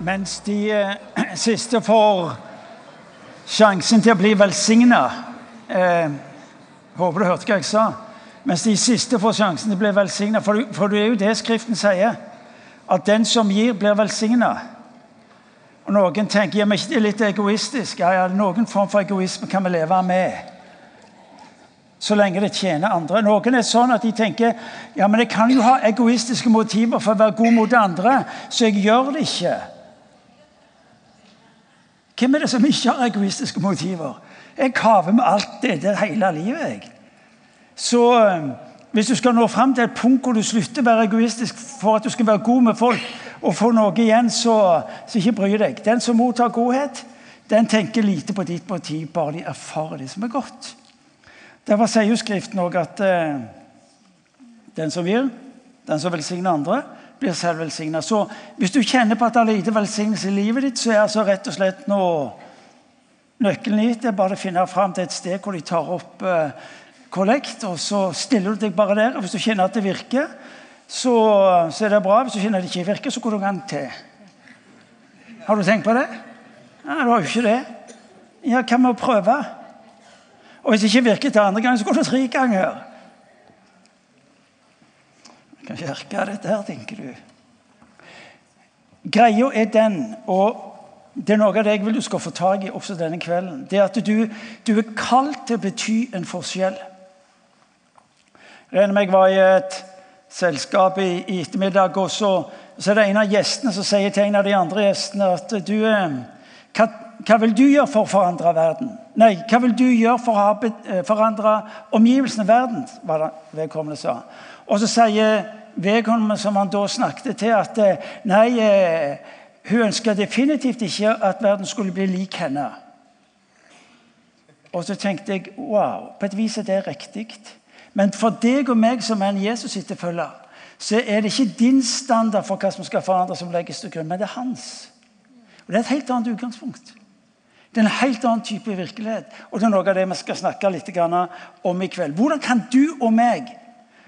Mens de eh, siste får sjansen til å bli velsigna eh, Håper du hørte hva jeg sa. Mens de siste får sjansen til å bli velsigna. For, for, det er jo det Skriften sier. At den som gir, blir velsigna. Og Noen tenker ja, men det er litt egoistisk. Ja, ja, Noen form for egoisme kan vi leve med. Så lenge det tjener andre. Noen er sånn at de tenker ja, men jeg kan jo ha egoistiske motiver for å være god mot andre, så jeg gjør det ikke. Hvem er det som ikke har egoistiske motiver? Jeg kaver med alt det det hele livet. jeg. Så øh, hvis du skal nå fram til et punkt hvor du slutter å være egoistisk for at du skal være god med folk og få noe igjen, så, så ikke bry deg. Den som mottar godhet, den tenker lite på ditt motiv, bare de erfarer det som er godt. Derfor sier jo Skriften òg at eh, den som gir, den som velsigner andre, blir selv velsigna. Så hvis du kjenner på at det er lite velsignelse i livet ditt, så er altså rett og slett nå nøkkelen hit er bare å finne fram til et sted hvor de tar opp uh, kollekt, og så stiller du deg bare der. og Hvis du kjenner at det virker, så, så er det bra. Hvis du kjenner at det ikke virker, så går du gang til. Har du tenkt på det? Ja, du har jo ikke det. Ja, hva med å prøve? Og hvis det ikke virker til andre gang, så går du tre ganger. Kan kirke dette her, tenker du. Greia er den, og det er noe av det jeg vil du skal få tak i også denne kvelden, det er at du, du er kalt til å bety en forskjell. Jeg jeg var i et selskap i, i ettermiddag, og så, er det en av gjestene som sier til en av de andre gjestene at du, hva, hva vil du gjøre for å forandre verden? Nei, hva vil du gjøre for å eh, forandre omgivelsene i verden? var det vedkommende sa. Og så sier vedkommende som han da snakket til, at eh, nei, eh, hun ønska definitivt ikke at verden skulle bli lik henne. Og så tenkte jeg wow, på et vis er det riktig. Men for deg og meg som er en Jesus-etterfølger, så er det ikke din standard for hva som skal forandres, som legges til grunn, men det er hans. Og Det er et helt annet utgangspunkt. Det er en helt annen type virkelighet. Og det er noe av det vi skal snakke litt om i kveld. Hvordan kan du og meg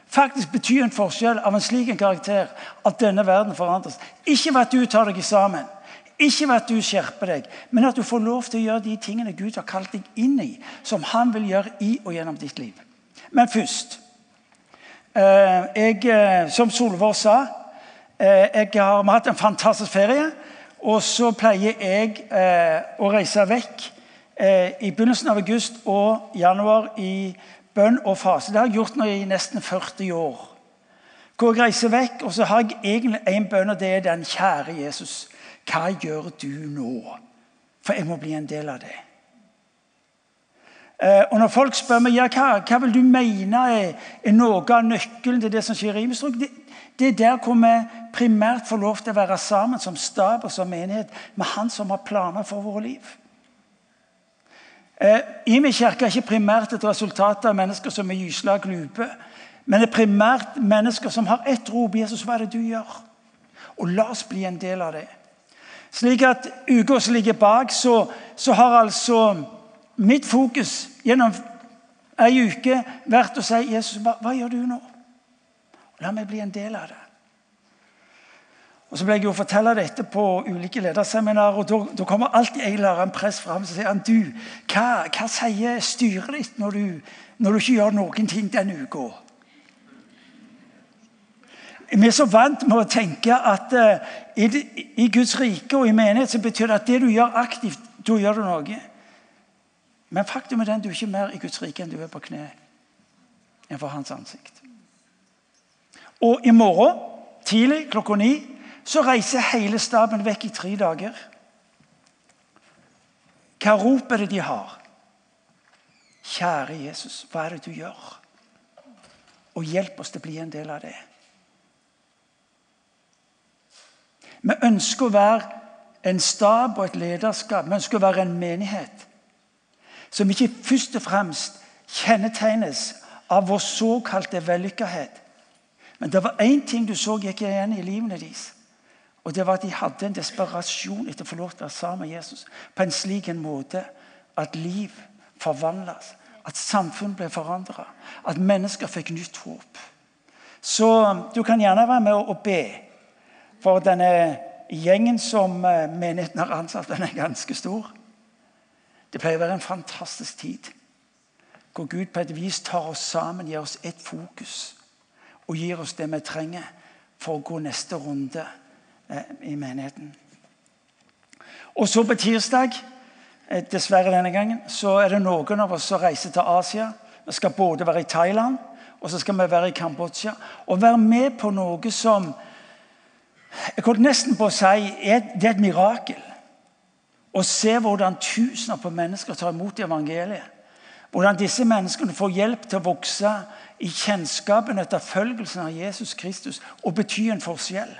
faktisk betyr en forskjell av en slik karakter at denne verden forandres. Ikke ved at du tar deg sammen, ikke ved at du skjerper deg, men at du får lov til å gjøre de tingene Gud har kalt deg inn i, som han vil gjøre i og gjennom ditt liv. Men først eh, jeg, eh, Som Solvår sa, eh, jeg har hatt en fantastisk ferie. Og så pleier jeg å reise vekk i begynnelsen av august og januar i bønn og fase. Det har jeg gjort nå i nesten 40 år. Hvor jeg reiser vekk, og så har jeg egentlig én bønn, og det er den kjære Jesus. Hva gjør du nå? For jeg må bli en del av det. Eh, og Når folk spør meg ja, hva, hva vil du mene er, er noe av nøkkelen til det som skjer i Imestrøk, det, det er der hvor vi primært får lov til å være sammen som stab og som menighet med Han som har planer for våre liv. Eh, Imi kirke er ikke primært et resultat av mennesker som er gysla og glupe. Men det er primært mennesker som har ett rop. Jesus, hva er det du gjør? Og la oss bli en del av det. Slik at uka som ligger bak, så, så, har altså mitt fokus gjennom ei uke vært å si Jesus, hva, hva gjør du nå? La meg bli en del av det. Og Så ble jeg jo fortelle dette på ulike lederseminarer, og da, kommer alltid en eller annen press fram og sier han, du, hva, hva sier styret ditt når du, når du ikke gjør noen ting denne uka? Vi er så vant med å tenke at uh, i, i, Guds rike og i menighet så betyr det at det du gjør aktivt, da gjør du noe. Men faktum er den du er ikke mer i Guds rike enn du er på kne enn for hans ansikt. Og i morgen tidlig klokka ni så reiser hele staben vekk i tre dager. Hva rop er det de har? Kjære Jesus, hva er det du gjør? Og hjelp oss til å bli en del av det. Vi ønsker å være en stab og et lederskap. Vi ønsker å være en menighet som ikke først og fremst kjennetegnes av vår såkalte vellykkethet. Men det var én ting du så gikk igjen i livene deres. Og det var at De hadde en desperasjon etter å få lov til å være sammen med Jesus på en slik en måte at liv forvandles, at samfunn ble forandra, at mennesker fikk nytt håp. Så du kan gjerne være med og be for denne gjengen som eh, menigheten har ansatt, den er ganske stor. Det pleier å være en fantastisk tid hvor Gud på et vis tar oss sammen, gir oss ett fokus og gir oss det vi trenger for å gå neste runde i menigheten. Og så på tirsdag, eh, dessverre denne gangen, så er det noen av oss som reiser til Asia. Vi skal både være i Thailand og så skal vi være i Kambodsja. Og være med på noe som jeg holdt nesten på å si det er et mirakel. Å se hvordan tusener på mennesker tar imot evangeliet. Hvordan disse menneskene får hjelp til å vokse i kjennskapen etter følgelsen av Jesus Kristus og bety en forskjell.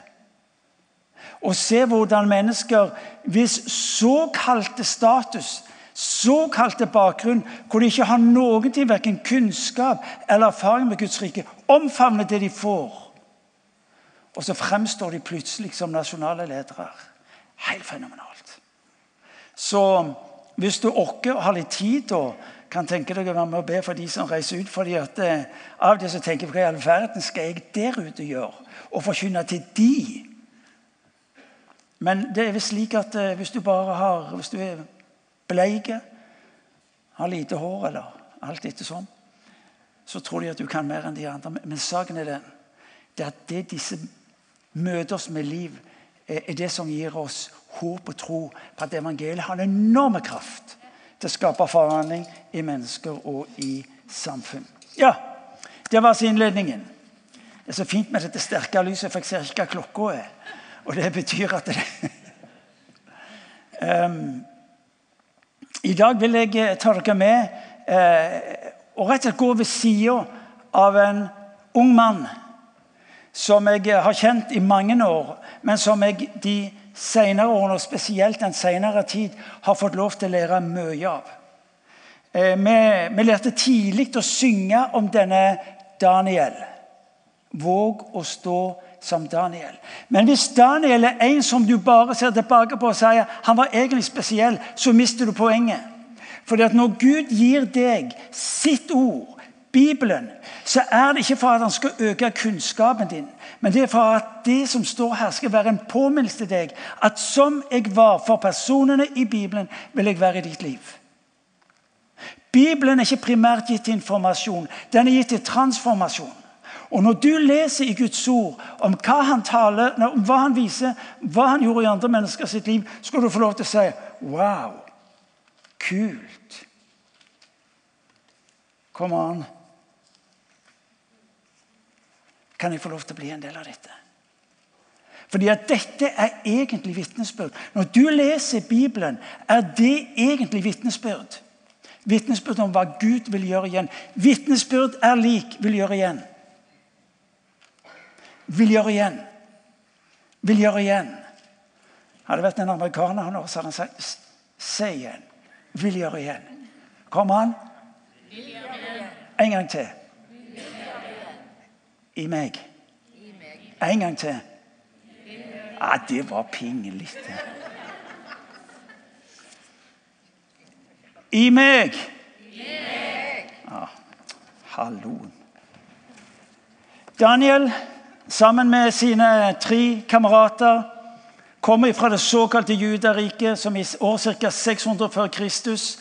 Å se hvordan mennesker hvis såkalte status, såkalte bakgrunn, hvor de ikke har noen ting, verken kunnskap eller erfaring med Guds rike, omfavner det de får. Og så fremstår de plutselig som nasjonale ledere. Helt fenomenalt. Så hvis du orker og har litt tid og kan tenke deg å være med og be for de som reiser ut fordi at eh, Av og til tenker jeg hva i all verden skal jeg der ute gjøre? Og forkynne til de? Men det er visst slik at eh, hvis du bare har Hvis du er bleike, har lite hår eller alt etter sånn, så tror de at du kan mer enn de andre. Men saken er den det at det disse møter oss med liv, er det som gir oss håp og tro på at evangeliet har en enorm kraft til å skape forvandling i mennesker og i samfunn. Ja, det var altså innledningen. Det er så fint med dette sterke lyset, for jeg ser ikke hva klokka er. Og det betyr at det um, I dag vil jeg eh, ta dere med uh, og rett og slett gå ved sida av en ung mann som jeg har kjent i mange år, men som jeg de senere årene, og spesielt den senere tid, har fått lov til å lære mye av. Eh, vi, vi lærte tidlig å synge om denne Daniel. Våg å stå som Daniel. Men hvis Daniel er en som du bare ser tilbake på og sier han var egentlig spesiell, så mister du poenget. Fordi at Når Gud gir deg sitt ord, Bibelen, så er det ikke for at han skal øke kunnskapen din, men det er for at det som står her, skal være en påminnelse til deg at som jeg var for personene i Bibelen, vil jeg være i ditt liv. Bibelen er ikke primært gitt til informasjon, den er gitt til transformasjon. Og Når du leser i Guds ord om hva han taler, om hva han viser, hva han gjorde i andre mennesker sitt liv, skal du få lov til å si Wow! Kult! Kom an. Kan jeg få lov til å bli en del av dette? Fordi at Dette er egentlig vitnesbyrd. Når du leser Bibelen, er det egentlig vitnesbyrd. Vitnesbyrd om hva Gud vil gjøre igjen. Vitnesbyrd er lik vil gjøre igjen. Vil gjøre igjen. Vil gjøre igjen. Hadde det vært en amerikaner han hadde han sagt Se igjen. Vil gjøre igjen. Kom an. En gang til. I meg. En gang til. Ja, det var pinlig. I meg. Ah, hallo. Daniel, sammen med sine tre kamerater, kommer fra det såkalte Judariket, som i år ca. 600 før Kristus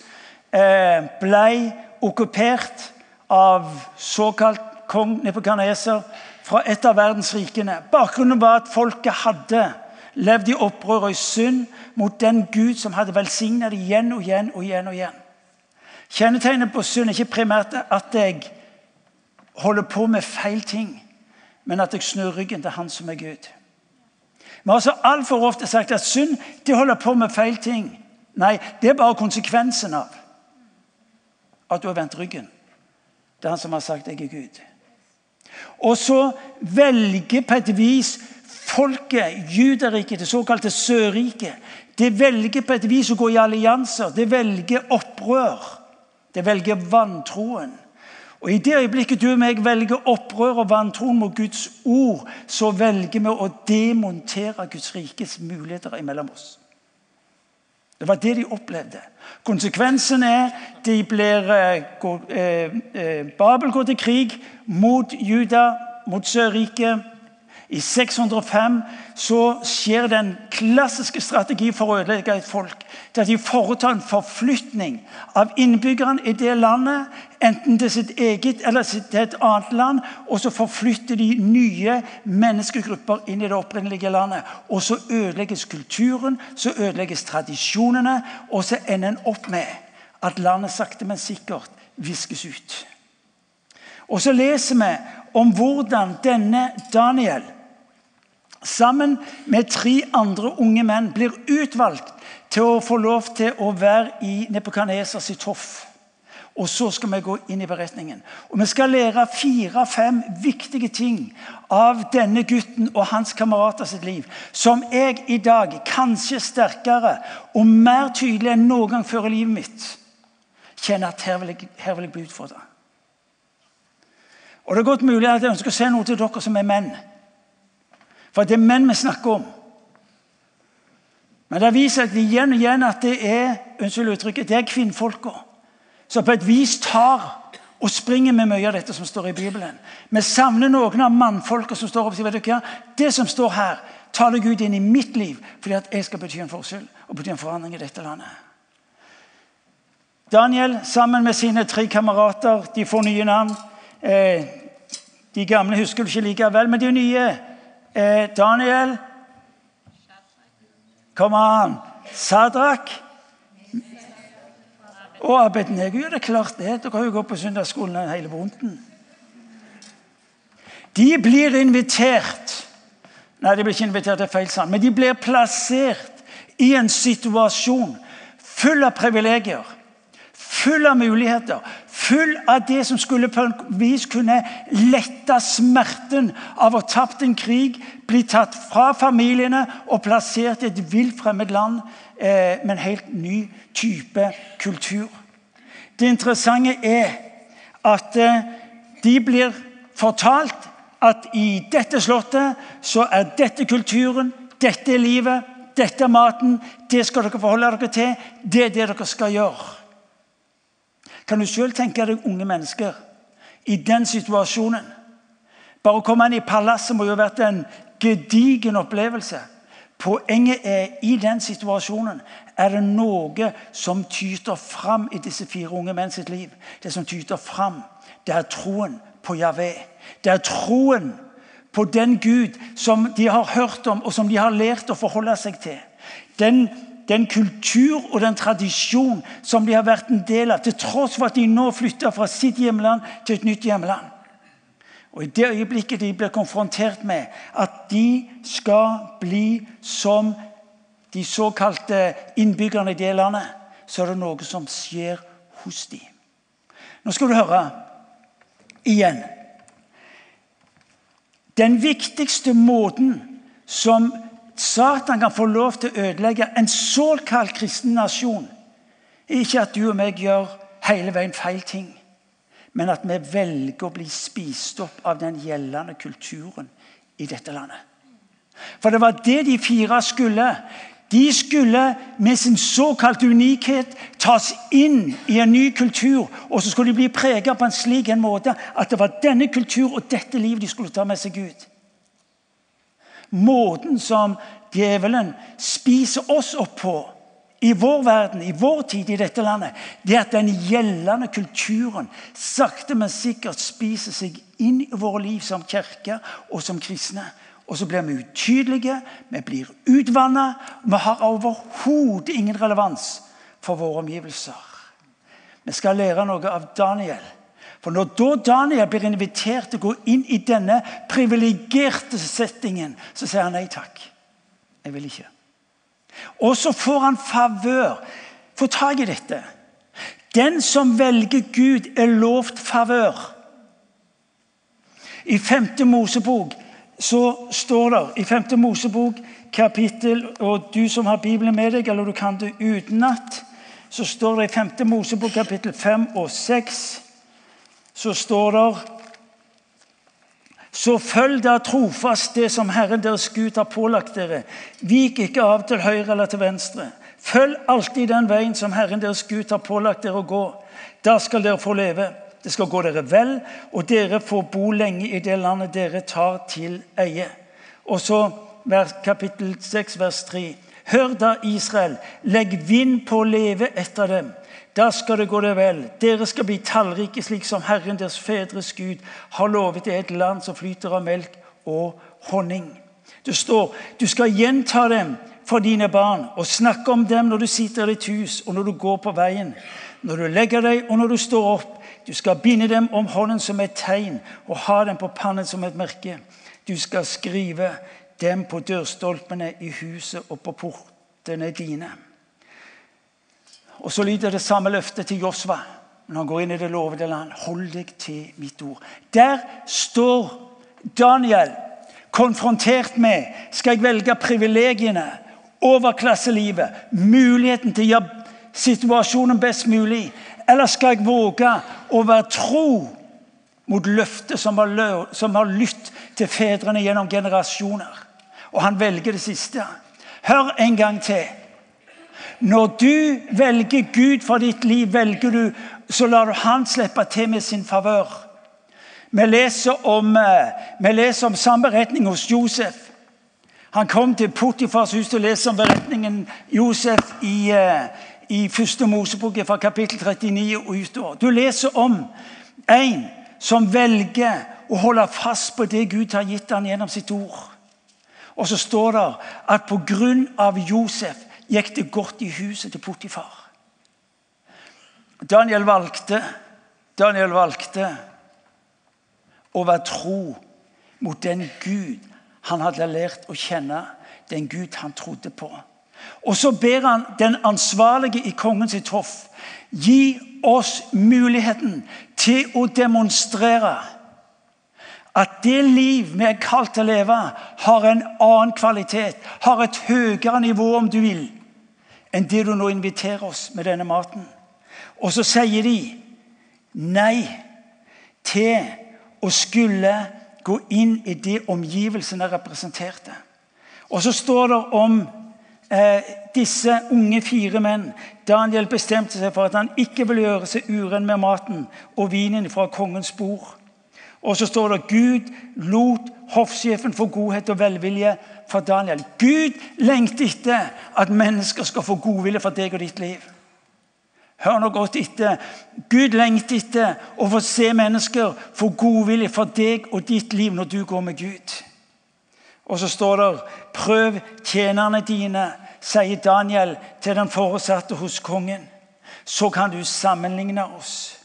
eh, ble okkupert av såkalt kong Nepokaneser fra et av verdensrikene. Bakgrunnen var at folket hadde levd i opprør og i synd mot den Gud som hadde velsignet det igjen og igjen og igjen. og igjen. Kjennetegnet på synd er ikke primært at jeg holder på med feil ting, men at jeg snur ryggen til Han som er Gud. Vi har så altfor ofte sagt at synd de holder på med feil ting. Nei, det er bare konsekvensen av at du har vendt ryggen. Er han som har sagt 'jeg er Gud'. Og så velger på et vis folket, Juderiket, det såkalte Sørriket, det velger på et vis å gå i allianser. Det velger opprør. Det velger vantroen. Og I det øyeblikket du og meg velger opprør og vantroen mot Guds ord, så velger vi å demontere Guds rikes muligheter imellom oss. Det var det de opplevde. Konsekvensen er de blir, eh, eh, eh, Babel går til krig mot Juda, mot Sørriket. I 605 så skjer den klassiske strategi for å ødelegge et folk. Det at de foretar en forflytning av innbyggerne i det landet, enten til sitt eget eller til et annet land. Og så forflytter de nye menneskegrupper inn i det opprinnelige landet. Og så ødelegges kulturen, så ødelegges tradisjonene, og så ender en opp med at landet sakte, men sikkert viskes ut. Og så leser vi om hvordan denne Daniel sammen med tre andre unge menn blir utvalgt til å få lov til å være i Nebukadnesar sitt hoff. Og så skal vi gå inn i beretningen. Og Vi skal lære fire-fem viktige ting av denne gutten og hans kamerater sitt liv, som jeg i dag, kanskje sterkere og mer tydelig enn noen gang før i livet mitt, kjenner at her vil jeg, her vil jeg bli utfordra. Og det er godt mulig at jeg ønsker å se noe til dere som er menn. For det er menn vi snakker om. Men det viser seg igjen og igjen at det er unnskyld uttrykket, det er kvinnfolka som på et vis tar og springer med mye av dette som står i Bibelen. Vi savner noen av mannfolka som står opp og sier vet du hva, det som står her, taler Gud inn i mitt liv fordi at jeg skal bety en forskjell og bety en forandring i dette landet. Daniel sammen med sine tre kamerater de får nye navn. Eh, de gamle husker du ikke likevel, men de nye eh, Daniel Kom an! Sadrak og Abednego. Ja, det er klart det. Dere har jo gått på søndagsskolen hele bunten. De blir invitert Nei, de blir ikke invitert til feil sand, men de blir plassert i en situasjon full av privilegier, full av muligheter, full av det som skulle på en vis kunne lette smerten av å ha tapt en krig, bli tatt fra familiene og plassert i et vilt fremmed land eh, med en helt ny type kultur. Det interessante er at eh, de blir fortalt at i dette slottet så er dette kulturen, dette livet, dette maten. Det skal dere forholde dere til. Det er det dere skal gjøre. Kan du selv tenke deg unge mennesker i den situasjonen? Bare å komme inn i palasset må jo ha vært en gedigen opplevelse. Poenget er i den situasjonen er det noe som tyter fram i disse fire unge menn sitt liv. Det som tyter fram, det er troen på Javé. Det er troen på den Gud som de har hørt om, og som de har lært å forholde seg til. Den den kultur og den tradisjon som de har vært en del av, til tross for at de nå flytter fra sitt hjemland til et nytt hjemland. Og I det øyeblikket de blir konfrontert med at de skal bli som de såkalte innbyggerne i det landet, så er det noe som skjer hos dem. Nå skal du høre igjen. Den viktigste måten som Satan kan få lov til å ødelegge en såkalt kristen nasjon. Ikke at du og meg gjør hele veien feil ting, men at vi velger å bli spist opp av den gjeldende kulturen i dette landet. For det var det de fire skulle. De skulle med sin såkalte unikhet tas inn i en ny kultur. Og så skulle de bli preget på en slik en måte at det var denne kultur og dette livet de skulle ta med seg ut. Måten som djevelen spiser oss opp på i vår verden, i vår tid, i dette landet, det er at den gjeldende kulturen sakte, men sikkert spiser seg inn i våre liv som kirke og som kristne. Og så blir vi utydelige, vi blir utvanna. Vi har overhodet ingen relevans for våre omgivelser. Vi skal lære noe av Daniel. For Når da Daniel blir invitert til å gå inn i denne privilegerte settingen, så sier han nei takk. Jeg vil ikke. Og så får han favør. Få tak i dette. Den som velger Gud, er lovt favør. I 5. Mosebok så står det i 5. Mosebok kapittel Og du som har Bibelen med deg, eller du kan det utenat, så står det i 5. Mosebok kapittel 5 og 6 så står det så følg da trofast det som Herren deres Gud har pålagt dere. Vik ikke av til høyre eller til venstre. Følg alltid den veien som Herren deres Gud har pålagt dere å gå. Da skal dere få leve. Det skal gå dere vel, og dere får bo lenge i det landet dere tar til eie. Og så kapittel 6, vers 3. Hør da, Israel, legg vind på å leve etter dem. Da skal det gå deg vel. Dere skal bli tallrike, slik som Herren deres fedres Gud har lovet i et land som flyter av melk og honning. Det står du skal gjenta dem for dine barn og snakke om dem når du sitter i ditt hus og når du går på veien, når du legger deg og når du står opp. Du skal binde dem om hånden som et tegn og ha dem på pannen som et merke. Du skal skrive dem på dørstolpene i huset og på portene dine. Og så lyder det samme løftet til Josva når han går inn i det lovede land. Hold deg til mitt ord. Der står Daniel konfrontert med skal jeg velge privilegiene, overklasselivet, muligheten til å gjøre situasjonen best mulig, eller skal jeg våge å være tro mot løftet som har, som har lytt til fedrene gjennom generasjoner? Og han velger det siste. Hør en gang til. Når du velger Gud for ditt liv, velger du, så lar du Han slippe til med sin favør. Vi leser om, eh, vi leser om samme beretning hos Josef. Han kom til Potifars hus og leser om beretningen Josef i, eh, i første Mosebok fra kapittel 39 og utover. Du leser om en som velger å holde fast på det Gud har gitt ham gjennom sitt ord. Og så står det at pga. Josef gikk det godt i huset til Potifar. Daniel valgte, Daniel valgte å være tro mot den Gud han hadde lært å kjenne, den Gud han trodde på. Og så ber han den ansvarlige i kongens hoff gi oss muligheten til å demonstrere at det liv vi er kalt til å leve, har en annen kvalitet, har et høyere nivå, om du vil, enn det du nå inviterer oss med denne maten. Og så sier de nei til å skulle gå inn i de omgivelsene representerte. Og så står det om eh, disse unge fire menn. Daniel bestemte seg for at han ikke ville gjøre seg uren med maten og vinen fra kongens bord. Og så står det Gud lot hoffsjefen for godhet og velvilje for Daniel. Gud lengter etter at mennesker skal få godvilje for deg og ditt liv. Hør nå godt etter. Gud lengter etter å få se mennesker få godvilje for deg og ditt liv når du går med Gud. Og så står det 'Prøv tjenerne dine', sier Daniel til den foresatte hos kongen. Så kan du sammenligne oss.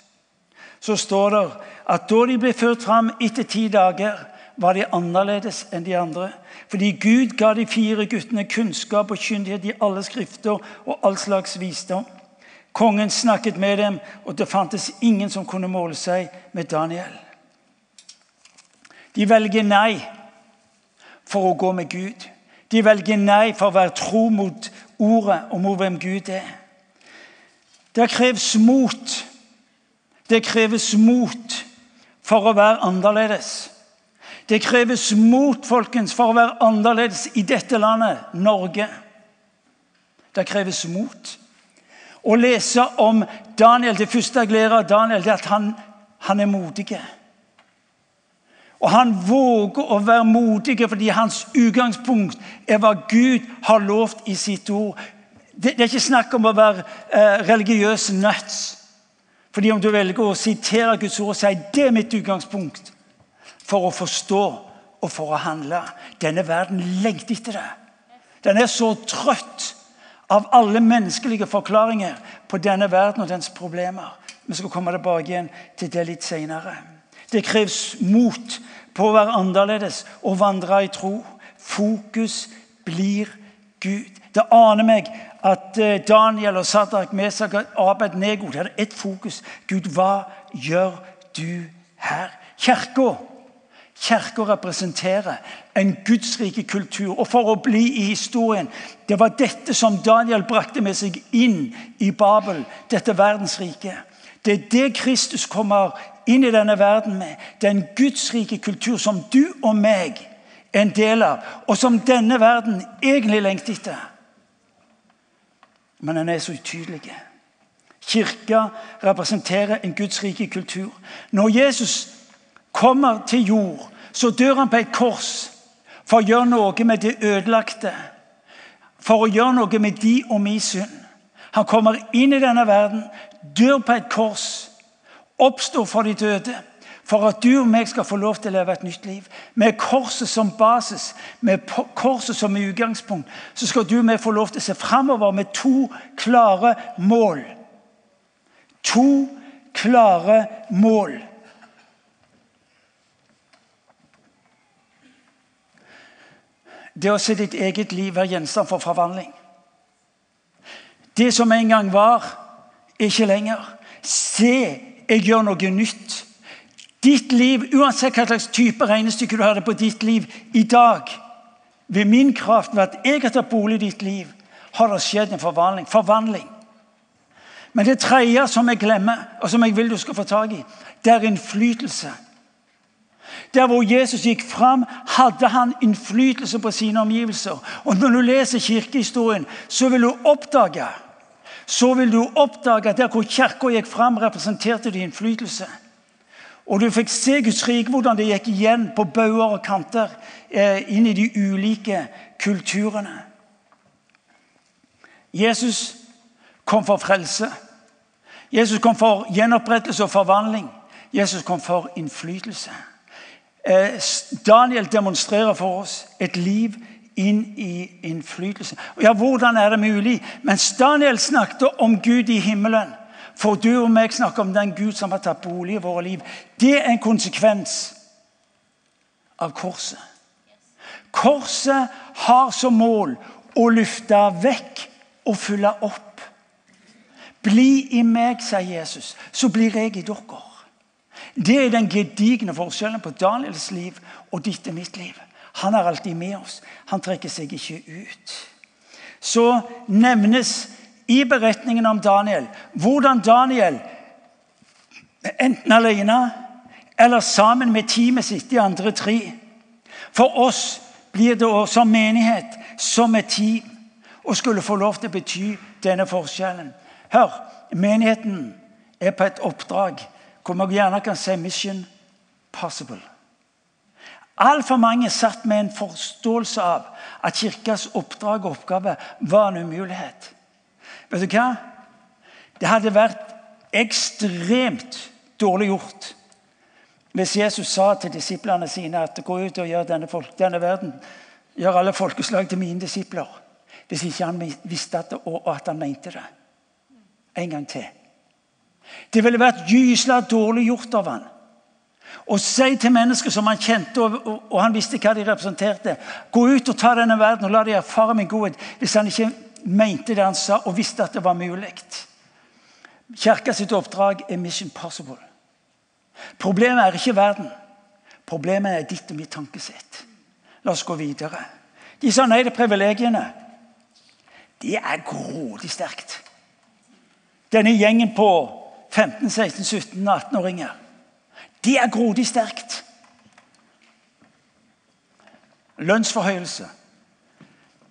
Så står det at da de ble ført fram etter ti dager, var de annerledes enn de andre. Fordi Gud ga de fire guttene kunnskap og kyndighet i alle skrifter og all slags visdom. Kongen snakket med dem, og det fantes ingen som kunne måle seg med Daniel. De velger nei for å gå med Gud. De velger nei for å være tro mot ordet og mot hvem Gud er. Det kreves mot. Det kreves mot for å være annerledes. Det kreves mot folkens, for å være annerledes i dette landet, Norge. Det kreves mot. Å lese om Daniel, Det første jeg lærer av Daniel, det er at han, han er modig. Og han våger å være modig fordi hans utgangspunkt er hva Gud har lovt i sitt ord. Det, det er ikke snakk om å være eh, religiøs nuts. Fordi om du velger å sitere Guds ord og si det er mitt utgangspunkt for å forstå og for å handle Denne verden lengter etter det. Den er så trøtt av alle menneskelige forklaringer på denne verden og dens problemer. Vi skal komme tilbake igjen til det litt senere. Det kreves mot på å være annerledes og vandre i tro. Fokus blir Gud. Det aner meg at eh, Daniel og Sadak Mesak og Abed-Nego hadde ett fokus. Gud, hva gjør du her? Kirka Kirka representerer en gudsrike kultur. Og for å bli i historien Det var dette som Daniel brakte med seg inn i Babel, dette verdensriket. Det er det Kristus kommer inn i denne verden med. Den gudsrike kultur som du og meg er en del av, og som denne verden egentlig lengter etter men den er så utydelig. Kirka representerer en Guds rike kultur. Når Jesus kommer til jord, så dør han på et kors For å gjøre noe med det ødelagte. For å gjøre noe med de og min synd. Han kommer inn i denne verden, dør på et kors, oppstår for de døde. For at du og meg skal få lov til å leve et nytt liv. Med korset som basis, med korset som utgangspunkt, så skal du og meg få lov til å se framover med to klare mål. To klare mål. Det å se ditt eget liv være gjenstand for forvandling. Det som en gang var, er ikke lenger. Se, jeg gjør noe nytt. Ditt liv, uansett hva slags type regnestykke du hadde på ditt liv i dag Ved min kraft, ved at jeg har tatt bolig i ditt liv, har det skjedd en forvandling. forvandling. Men det tredje som jeg glemmer, og som jeg vil du skal få tak i, det er innflytelse. Der hvor Jesus gikk fram, hadde han innflytelse på sine omgivelser. Og Når du leser kirkehistorien, så vil du oppdage så vil du oppdage at der hvor kirka gikk fram, representerte de innflytelse. Og du fikk se Guds rike, hvordan det gikk igjen på bauger og kanter eh, inn i de ulike kulturene. Jesus kom for frelse. Jesus kom for gjenopprettelse og forvandling. Jesus kom for innflytelse. Eh, Daniel demonstrerer for oss et liv inn i innflytelse. Ja, Hvordan er det mulig? Mens Daniel snakket om Gud i himmelen, får du og meg snakke om den Gud som har tatt bolig i våre liv. Det er en konsekvens av korset. Korset har som mål å løfte vekk og fylle opp. Bli i meg, sier Jesus, så blir jeg i dere. Det er den gedigne forskjellen på Daniels liv og ditt og mitt liv. Han er alltid med oss. Han trekker seg ikke ut. Så nevnes i beretningen om Daniel hvordan Daniel, enten alene eller sammen med teamet sitt, de andre tre For oss blir det også som menighet, som et team, å skulle få lov til å bety denne forskjellen. Hør, menigheten er på et oppdrag hvor vi gjerne kan si 'mission possible'. Altfor mange satt med en forståelse av at kirkas oppdrag og oppgave var en umulighet. Vet du hva? Det hadde vært ekstremt dårlig gjort hvis Jesus sa til disiplene sine at gå ut og gjør denne, folk, denne verden, gjør alle folkeslag til mine disipler. Hvis ikke han visste at, og at han mente det. En gang til. Det ville vært gysla dårlig gjort av han og si til mennesker som han kjente, og, og, han visste hva de representerte Gå ut og ta denne verden og la dem erfare min godhet. Hvis han ikke mente det han sa, og visste at det var mulig. Kirka sitt oppdrag er mission possible. Problemet er ikke verden. Problemet er ditt og mitt tankesett. La oss gå videre. De sa nei til privilegiene. Det er grådig sterkt. Denne gjengen på 15, 16, 17, 18-åringer. Det er grodig sterkt. Lønnsforhøyelse.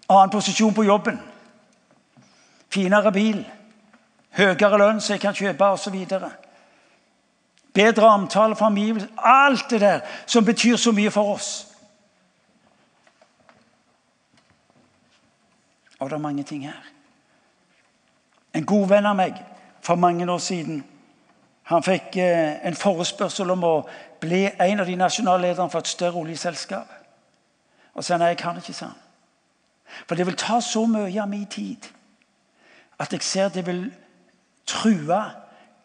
Annen posisjon på jobben. Finere bil. Høyere lønn så jeg kan kjøpe osv. Bedre omtale for omgivelsene. Alt det der som betyr så mye for oss. Og det er mange ting her. En god venn av meg for mange år siden han fikk eh, en forespørsel om å bli en av de nasjonale lederne for et større oljeselskap. Og sa nei, jeg kan ikke, sa han. For det vil ta så mye av min tid at jeg ser det vil true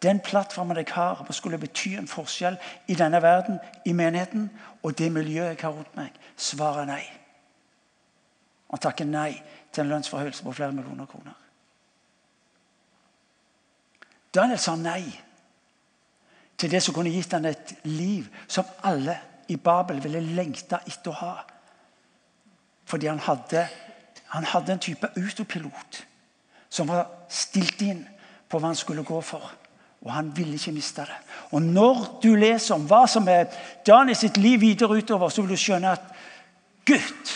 den plattformen jeg har, og skulle bety en forskjell i denne verden, i menigheten og det miljøet jeg har rundt meg. Svaret nei. Han takker nei til en lønnsforhøyelse på flere millioner kroner. Daniel sa nei til det som kunne gitt han et liv som alle i Babel ville lengta etter å ha. Fordi han hadde, han hadde en type autopilot som var stilt inn på hva han skulle gå for. Og han ville ikke miste det. Og Når du leser om hva som er Daniel sitt liv videre utover, så vil du skjønne at Gud,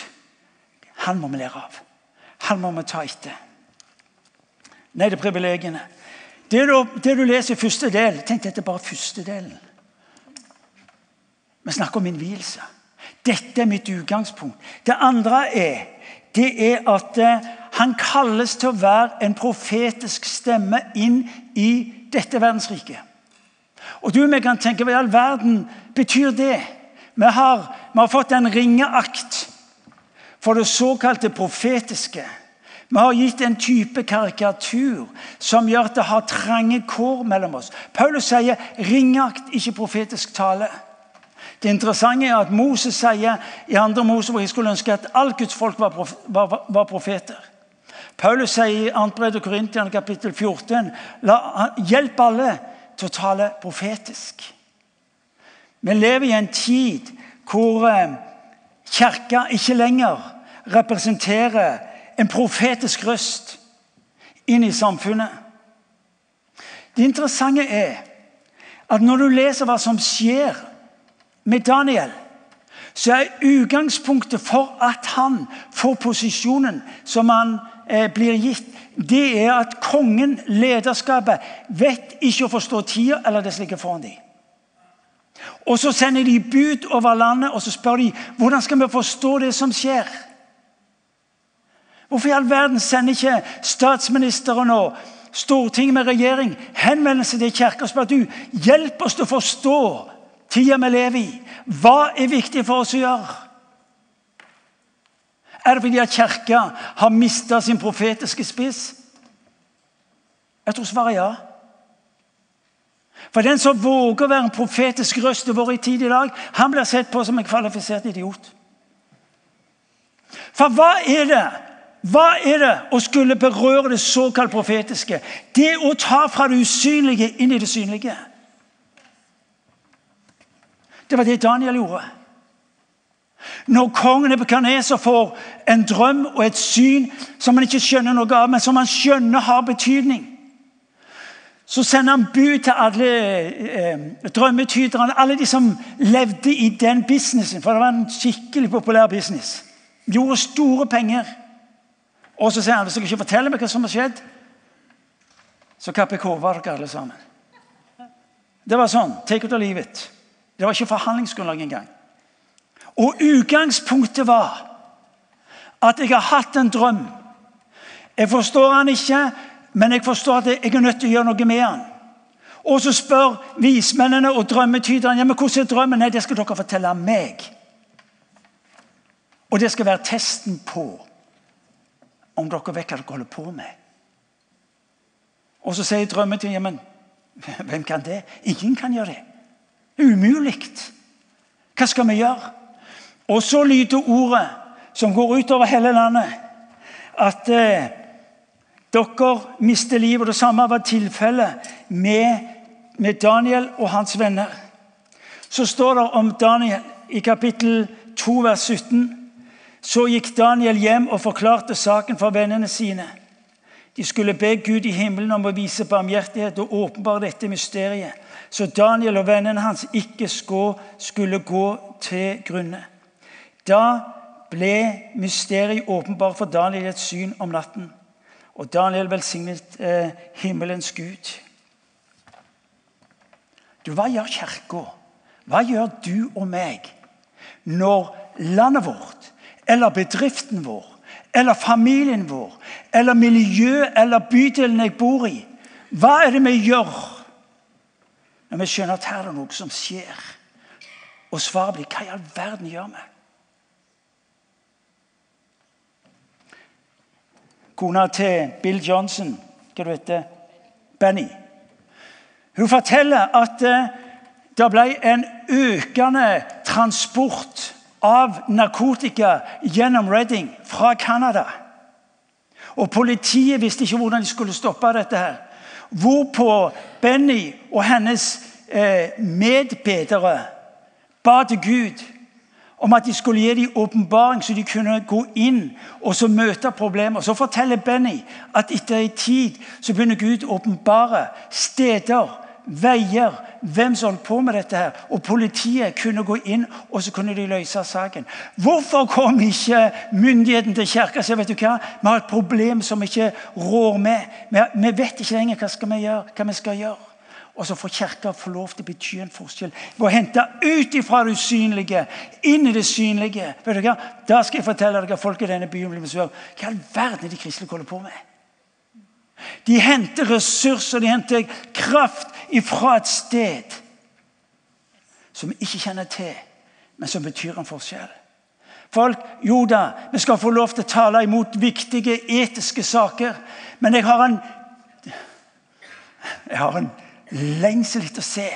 han må vi lære av. Han må vi ta etter. Nei, det er privilegiene. Det du, det du leser i første del Tenk, dette er bare første delen. Vi snakker om innvielse. Dette er mitt utgangspunkt. Det andre er, det er at eh, han kalles til å være en profetisk stemme inn i dette verdensriket. Og du og jeg kan tenke hva i all verden betyr det? Vi har, vi har fått en ringeakt for det såkalte profetiske. Vi har gitt en type karikatur som gjør at det har trange kår mellom oss. Paulus sier 'ringakt, ikke profetisk tale'. Det interessante er at Moses sier i andre Mosebok jeg skulle ønske at alt Guds folk var, prof var, var profeter. Paulus sier i 2. brev Korintian kapittel 14 la, hjelp alle til å tale profetisk. Vi lever i en tid hvor eh, kirka ikke lenger representerer en profetisk røst inn i samfunnet. Det interessante er at når du leser hva som skjer med Daniel, så er utgangspunktet for at han får posisjonen som han eh, blir gitt, det er at kongen, lederskapet, vet ikke å forstå tida eller det ligger foran dem. Og Så sender de bud over landet og så spør de, hvordan skal vi forstå det som skjer. Hvorfor i all verden sender ikke statsministeren og Stortinget med regjering henvendelse til kirka og spør du, hjelp oss til å forstå tida vi lever i? Hva er viktig for oss å gjøre? Er det fordi at Kirka har mista sin profetiske spiss? Jeg tror svaret er ja. For den som våger å være en profetisk røst i vår tid i dag, han blir sett på som en kvalifisert idiot. For hva er det hva er det å skulle berøre det såkalt profetiske? Det å ta fra det usynlige inn i det synlige. Det var det Daniel gjorde. Når kongen Nebukadneser får en drøm og et syn som han ikke skjønner noe av, men som han skjønner har betydning, så sender han bud til alle eh, drømmetyderne, alle de som levde i den businessen. For det var en skikkelig populær business. Gjorde store penger. Og så sier han hvis dere ikke forteller meg hva som har skjedd, så kapper jeg hodet dere alle sammen. Det var sånn. Take it or leave it. Det var ikke forhandlingsgrunnlag engang. Og utgangspunktet var at jeg har hatt en drøm. Jeg forstår han ikke, men jeg forstår at jeg er nødt til å gjøre noe med han. Og så spør vismennene og drømmetyderne ja, men hvordan er drømmen. Nei, det skal dere fortelle meg. Og det skal være testen på om dere vet hva dere holder på med. Og så sier drømmen til Jemen hvem kan det? Ingen kan gjøre det. Det er Umulig. Hva skal vi gjøre? Og så lyder ordet som går utover hele landet, at eh, dere mister livet. Det samme var tilfellet med, med Daniel og hans venner. Så står det om Daniel i kapittel 2, vers 17. Så gikk Daniel hjem og forklarte saken for vennene sine. De skulle be Gud i himmelen om å vise barmhjertighet og åpenbare dette mysteriet, så Daniel og vennene hans ikke skulle gå til grunne. Da ble mysteriet åpenbart for Daniel i et syn om natten. Og Daniel velsignet eh, himmelens Gud. Du, Hva gjør Kirka? Hva gjør du og meg når landet vårt eller bedriften vår eller familien vår eller miljøet eller bydelen jeg bor i. Hva er det vi gjør når vi skjønner at her er det noe som skjer? Og svaret blir hva i all verden gjør vi? Kona til Bill Johnson, hva du heter Benny, hun forteller at eh, det ble en økende transport av narkotika gjennom Reading fra Canada. Og Politiet visste ikke hvordan de skulle stoppe dette. her. Hvorpå Benny og hennes eh, medbedere ba til Gud om at de skulle gi dem åpenbaring, så de kunne gå inn og så møte problemer. Så forteller Benny at etter en tid så begynner Gud å åpenbare steder, veier, hvem som holdt på med dette. her, Og politiet kunne gå inn og så kunne de løse saken. Hvorfor kom ikke myndigheten til kirka og sa vet du hva, vi har et problem som vi ikke rår med? Vi, vet ikke lenger hva skal vi gjøre, hva vi skal gjøre. Og så får Kirka få lov til å bety en forskjell. Ved å hente ut ifra det usynlige, inn i det synlige. Vet du hva? Da skal jeg fortelle dere folk i denne byen blir. Hva i all verden er de kristne holder på med? De henter ressurser, de henter kraft ifra et sted som vi ikke kjenner til, men som betyr en forskjell. Folk, jo da, vi skal få lov til å tale imot viktige etiske saker, men jeg har en jeg har en lengsel etter å se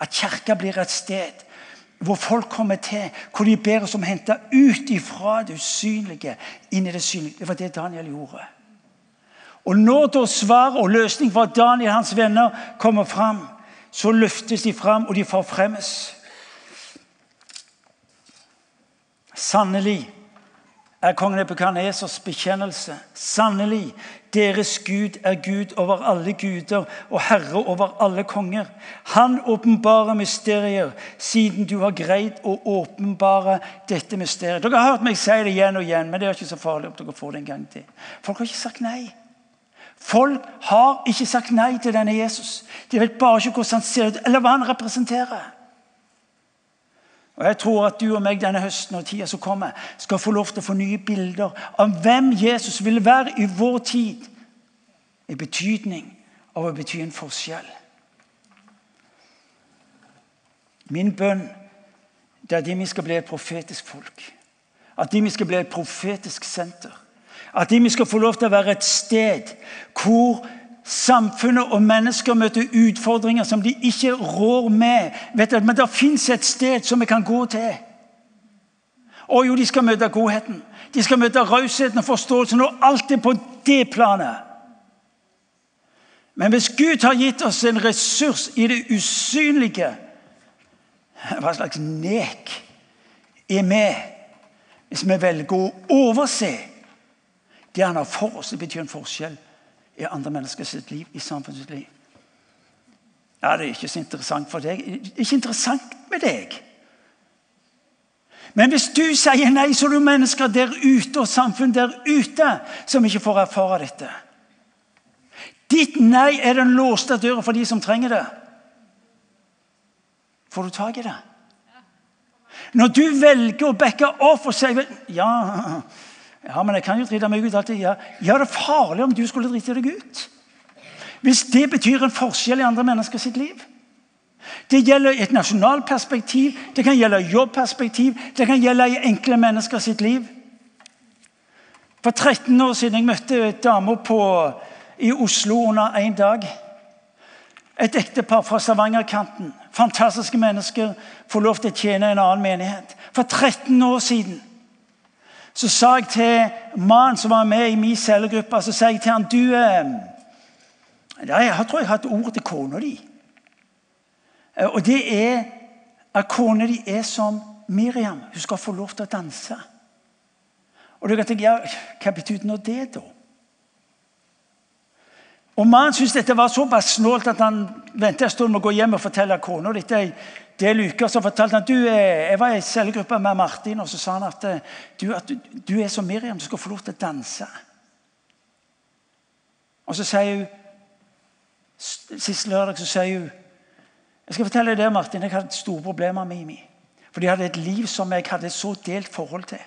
at kirka blir et sted hvor folk kommer til, hvor de ber oss om å hente ut ifra det usynlige inn i det synlige. Det var det Daniel gjorde. Og Når da svar og løsning fra Daniel og hans venner kommer fram, så løftes de fram, og de forfremmes. Sannelig er kongen Epikanesers bekjennelse. Sannelig, deres Gud er Gud over alle guder og herre over alle konger. Han åpenbarer mysterier, siden du har greid å åpenbare dette mysteriet. Dere har hørt meg si det igjen og igjen, men det er ikke så farlig om dere får det en gang til. Folk har ikke sagt nei. Folk har ikke sagt nei til denne Jesus. De vet bare ikke hvordan han ser ut, eller hva han representerer. Og Jeg tror at du og meg denne høsten og tida som kommer, skal få lov til å få nye bilder av hvem Jesus vil være i vår tid. I betydning av å bety en forskjell. Min bønn det er at vi skal bli et profetisk folk. At vi skal bli et profetisk senter. At vi skal få lov til å være et sted hvor samfunnet og mennesker møter utfordringer som de ikke rår med. Du, men det fins et sted som vi kan gå til. Og jo, de skal møte godheten. De skal møte rausheten og forståelsen, og alt er på det planet. Men hvis Gud har gitt oss en ressurs i det usynlige Hva slags nek er vi hvis vi velger å overse det han har for oss? Det betyr en forskjell i andre menneskers liv, i samfunnets liv. Ja, det er ikke så interessant for deg. Det er ikke interessant med deg. Men hvis du sier nei, så er det mennesker der ute og samfunn der ute som ikke får erfare dette. Ditt nei er den låste døra for de som trenger det. Får du tak i det? Når du velger å backe off og si ja, ja, men jeg kan jo drite meg ut alltid. Ja, ja det er farlig om du skulle drite deg ut. Hvis det betyr en forskjell i andre mennesker sitt liv. Det gjelder et nasjonalt perspektiv, det kan gjelde jobbperspektiv, det kan gjelde i enkle mennesker sitt liv. For 13 år siden jeg møtte dame i Oslo under én dag. Et ektepar fra Stavanger-kanten. Fantastiske mennesker. Får lov til å tjene en annen menighet. For 13 år siden så sa jeg til mannen som var med i min cellegruppe så sa jeg til han, du, eh, Jeg tror jeg har hatt ord til kona di. Eh, og det er at kona di er som Miriam. Hun skal få lov til å danse. Og du kan tenke, ja, Hva betyr nå det, da? Og Mannen syntes dette var såpass snålt at han ventet en stund med å gå hjem og fortelle kona dette del Lukas som fortalte at du, jeg var i cellegruppe med Martin. og Så sa han at eh, du, at du er som Miriam, du skal få lov til å danse. Og så sier hun Sist lørdag så sier hun Jeg skal fortelle deg det, Martin, jeg hadde store problemer med Mimi. For de hadde et liv som jeg hadde et så delt forhold til.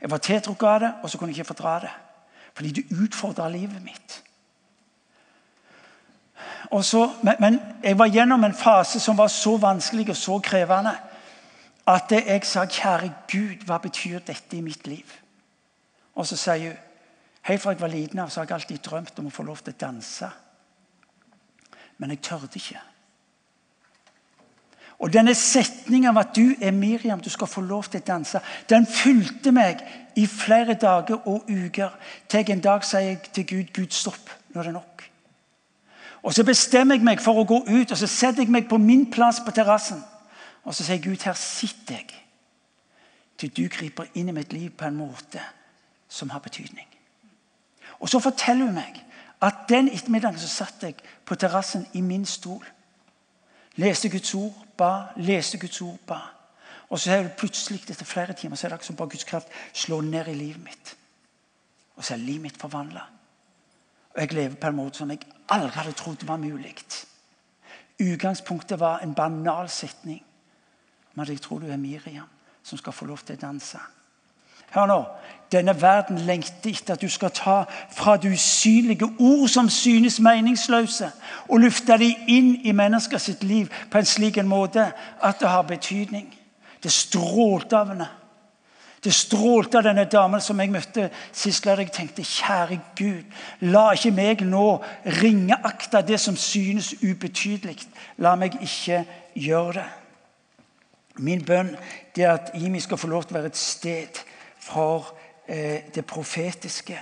Jeg var tiltrukket av det, og så kunne jeg ikke fordra det. Fordi det utfordra livet mitt. Så, men, men, jeg var gjennom en fase som var så vanskelig og så krevende at jeg sa, 'Kjære Gud, hva betyr dette i mitt liv?' Og så sier hun Helt fra jeg var liten av, så har jeg alltid drømt om å få lov til å danse. Men jeg tørde ikke. Og denne setningen av at du er Miriam, du skal få lov til å danse, den fulgte meg i flere dager og uker. Til en dag sier jeg til Gud Gud, stopp. Nå er det nok. Og Så bestemmer jeg meg for å gå ut og så setter jeg meg på min plass på terrassen. Og så sier Gud, her sitter jeg til du griper inn i mitt liv på en måte som har betydning. Og Så forteller hun meg at den ettermiddagen så satt jeg på terrassen i min stol. Leste Guds ord, ba, leste Guds ord, ba. Og så er det plutselig etter flere timer så er det som bare Guds kraft slår ned i livet mitt. Og så er livet mitt forvandla. Og jeg lever på en måte som jeg aldri hadde trodd var mulig. Utgangspunktet var en banal setning Men jeg tror du er Miriam som skal få lov til å danse. Hør nå. Denne verden lengter etter at du skal ta fra det usynlige ord som synes meningsløse, og løfte dem inn i menneskers liv på en slik en måte at det har betydning. Det strålte av henne. Det strålte av denne damen som jeg møtte sist lørdag. Jeg tenkte, kjære Gud, la ikke meg nå ringeakte det som synes ubetydelig. La meg ikke gjøre det. Min bønn er at Imi skal få lov til å være et sted for eh, det profetiske.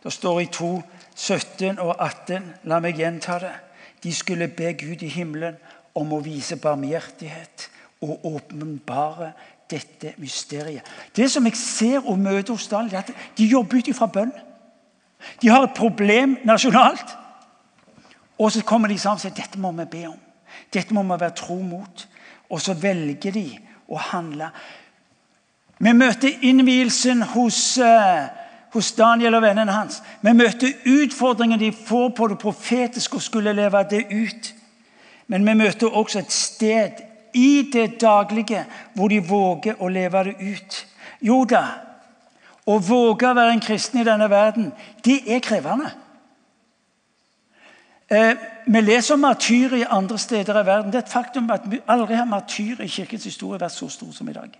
Det står i 2, 17 og 18. La meg gjenta det. De skulle be Gud i himmelen om å vise barmhjertighet og åpenbare dette mysteriet. Det som jeg ser og møter hos Daniel, er at de jobber ut ifra bønn. De har et problem nasjonalt. Og så kommer de sammen og sier dette må vi be om. Dette må vi være tro mot. Og så velger de å handle. Vi møter innvielsen hos, uh, hos Daniel og vennene hans. Vi møter utfordringen de får på det profetiske og skulle leve det ut. Men vi møter også et sted i det daglige hvor de våger å leve det ut. Jo da, å våge å være en kristen i denne verden, det er krevende. Eh, vi leser om martyrer i andre steder i verden. Det er et faktum at vi aldri har martyrer i kirkens historie vært så stor som i dag.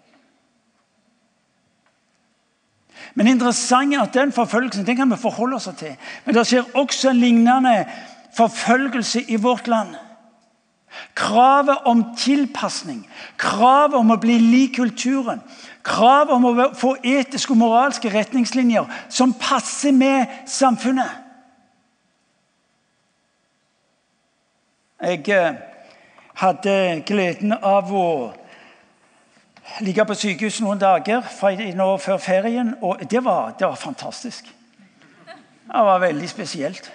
Men interessant er at den forfølgelsen den kan vi forholde oss til. Men det skjer også en lignende forfølgelse i vårt land. Kravet om tilpasning, kravet om å bli lik kulturen, kravet om å få etiske og moralske retningslinjer som passer med samfunnet. Jeg eh, hadde gleden av å ligge på sykehus noen dager før ferien, og det var, det var fantastisk. Det var veldig spesielt.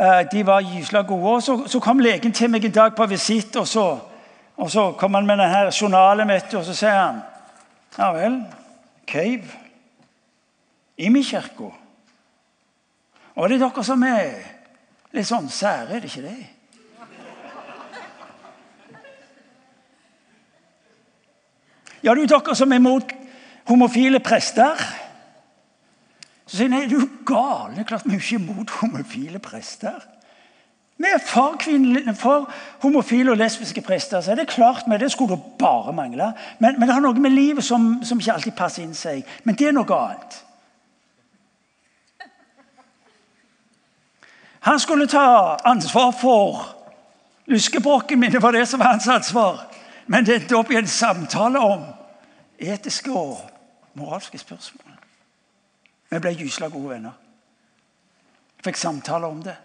Eh, de var gysla gode. og så, så, kom legen til meg en dag på visitt, og så, og så kom han med denne journalen, mitt, og så sier han Ja vel, Cave Imi-kirka. Og det er dere som er litt sånn sære, er det ikke det? Ja, det er dere som er mot homofile prester. Så sier han er du gal. Det er klart vi er ikke imot homofile prester. Vi er for, for, homofile og lesbiske prester. så er Det klart med det skulle det bare mangle. Men, men, det har noe med livet som, som ikke alltid passer inn seg. Men det er noe annet. Han skulle ta ansvar for luskebrokken min. Det var det som var hans ansvar. Men det endte opp i en samtale om etiske og moralske spørsmål. Vi ble gysla gode venner. Fikk samtaler om det.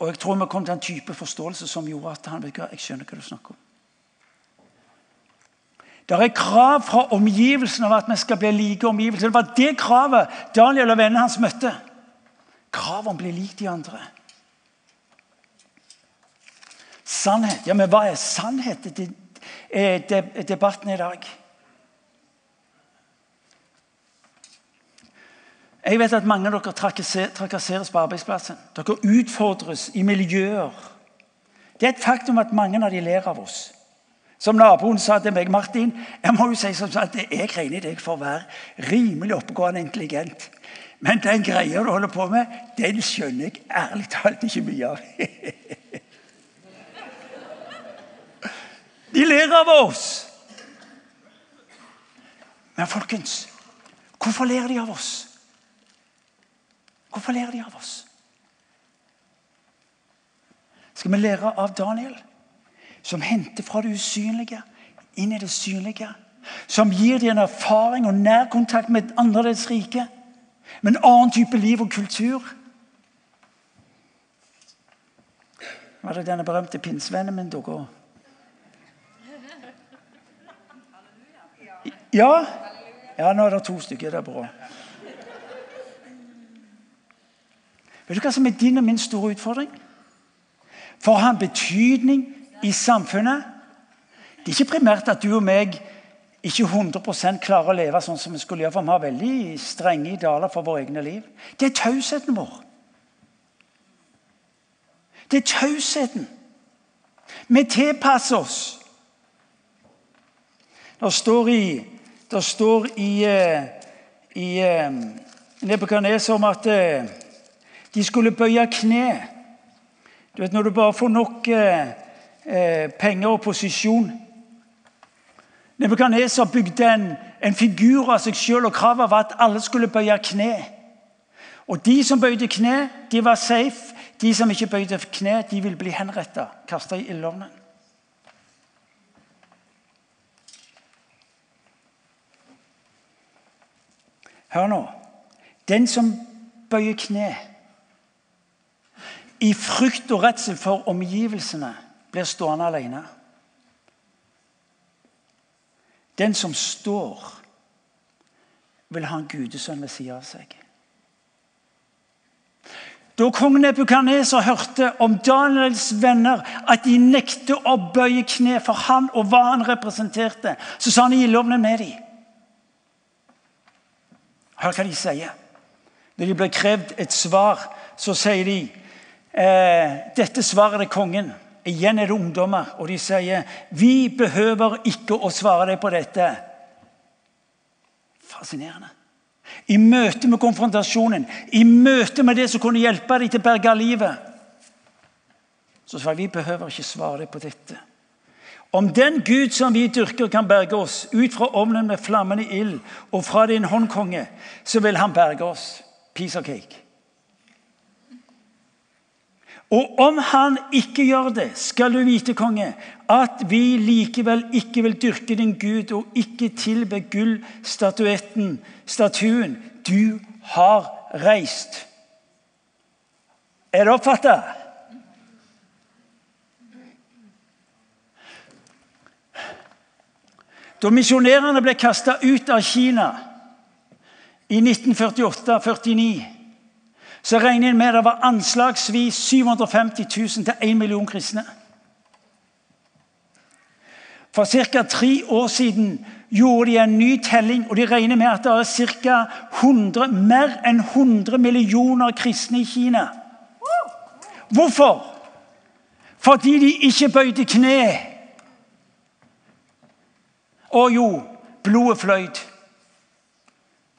Og jeg tror vi kom til en type forståelse som gjorde at han vet jeg skjønner hva du snakker om. Det er krav fra omgivelsene om at vi skal bli like omgivelser. Det var det kravet Daniel og vennene hans møtte. Krav om å bli lik de andre. Sannhet. Ja, men hva er sannhet? Det er debatten i dag. Jeg vet at mange av dere trakasseres på arbeidsplassen. Dere utfordres i miljøer. Det er et faktum at mange av de ler av oss. Som naboen sa til meg, Martin, jeg må jo si som at jeg regner deg for å være rimelig oppegående intelligent. Men den greia du holder på med, den skjønner jeg ærlig talt ikke mye av. De ler av oss. Men folkens, hvorfor ler de av oss? Hvorfor ler de av oss? Skal vi lære av Daniel, som henter fra det usynlige inn i det synlige? Som gir dem en erfaring og nærkontakt med et annerledes rike? Med en annen type liv og kultur? Var det denne berømte pinsevennen min dere Ja? Ja, nå er det to stykker. Det er bra. Vet du hva som er din og min store utfordring? For å ha en betydning i samfunnet Det er ikke primært at du og meg ikke 100% klarer å leve sånn som vi skulle gjøre, for vi har veldig strenge idealer for våre egne liv. Det er tausheten vår. Det er tausheten Vi tilpasser oss. Det står i, det står i, i, i eh, om at eh, de skulle bøye kne. Du vet, Når du bare får nok penger og posisjon Nebukadneser bygde en, en, figur av seg sjøl, og kravet var at alle skulle bøye kne. Og De som bøyde kne, de var safe. De som ikke bøyde kne, de ville bli henretta, kasta i ildovnen. Hør nå. Den som bøyer kne i frykt og redsel for omgivelsene, blir stående alene. Den som står, vil ha en gudesønn ved siden av seg. Da kong Nebukaneser hørte om Daniels venner, at de nektet å bøye kne for han og hva han representerte, så sa han i ildovnen med dem. Hør hva de sier. Når de blir krevd et svar, så sier de eh, dette svaret til kongen. Igjen er det ungdommer, og de sier vi behøver ikke å svare deg på dette. Fascinerende. I møte med konfrontasjonen, i møte med det som kunne hjelpe deg til å berge livet, så sa vi behøver ikke svare deg på dette. Om den Gud som vi dyrker, kan berge oss ut fra ovnen med flammende ild og fra din hånd, konge, så vil han berge oss. Piece of cake. Og om han ikke gjør det, skal du vite, konge, at vi likevel ikke vil dyrke din Gud og ikke tilbe gullstatuetten, statuen du har reist. Er det oppfatta? Da misjonærene ble kasta ut av Kina i 1948-49, så regner en med det var anslagsvis 750 000 til 1 million kristne. For ca. tre år siden gjorde de en ny telling, og de regner med at det er ca. 100, mer enn 100 millioner kristne i Kina. Hvorfor? Fordi de ikke bøyde kne å jo, blodet fløyt.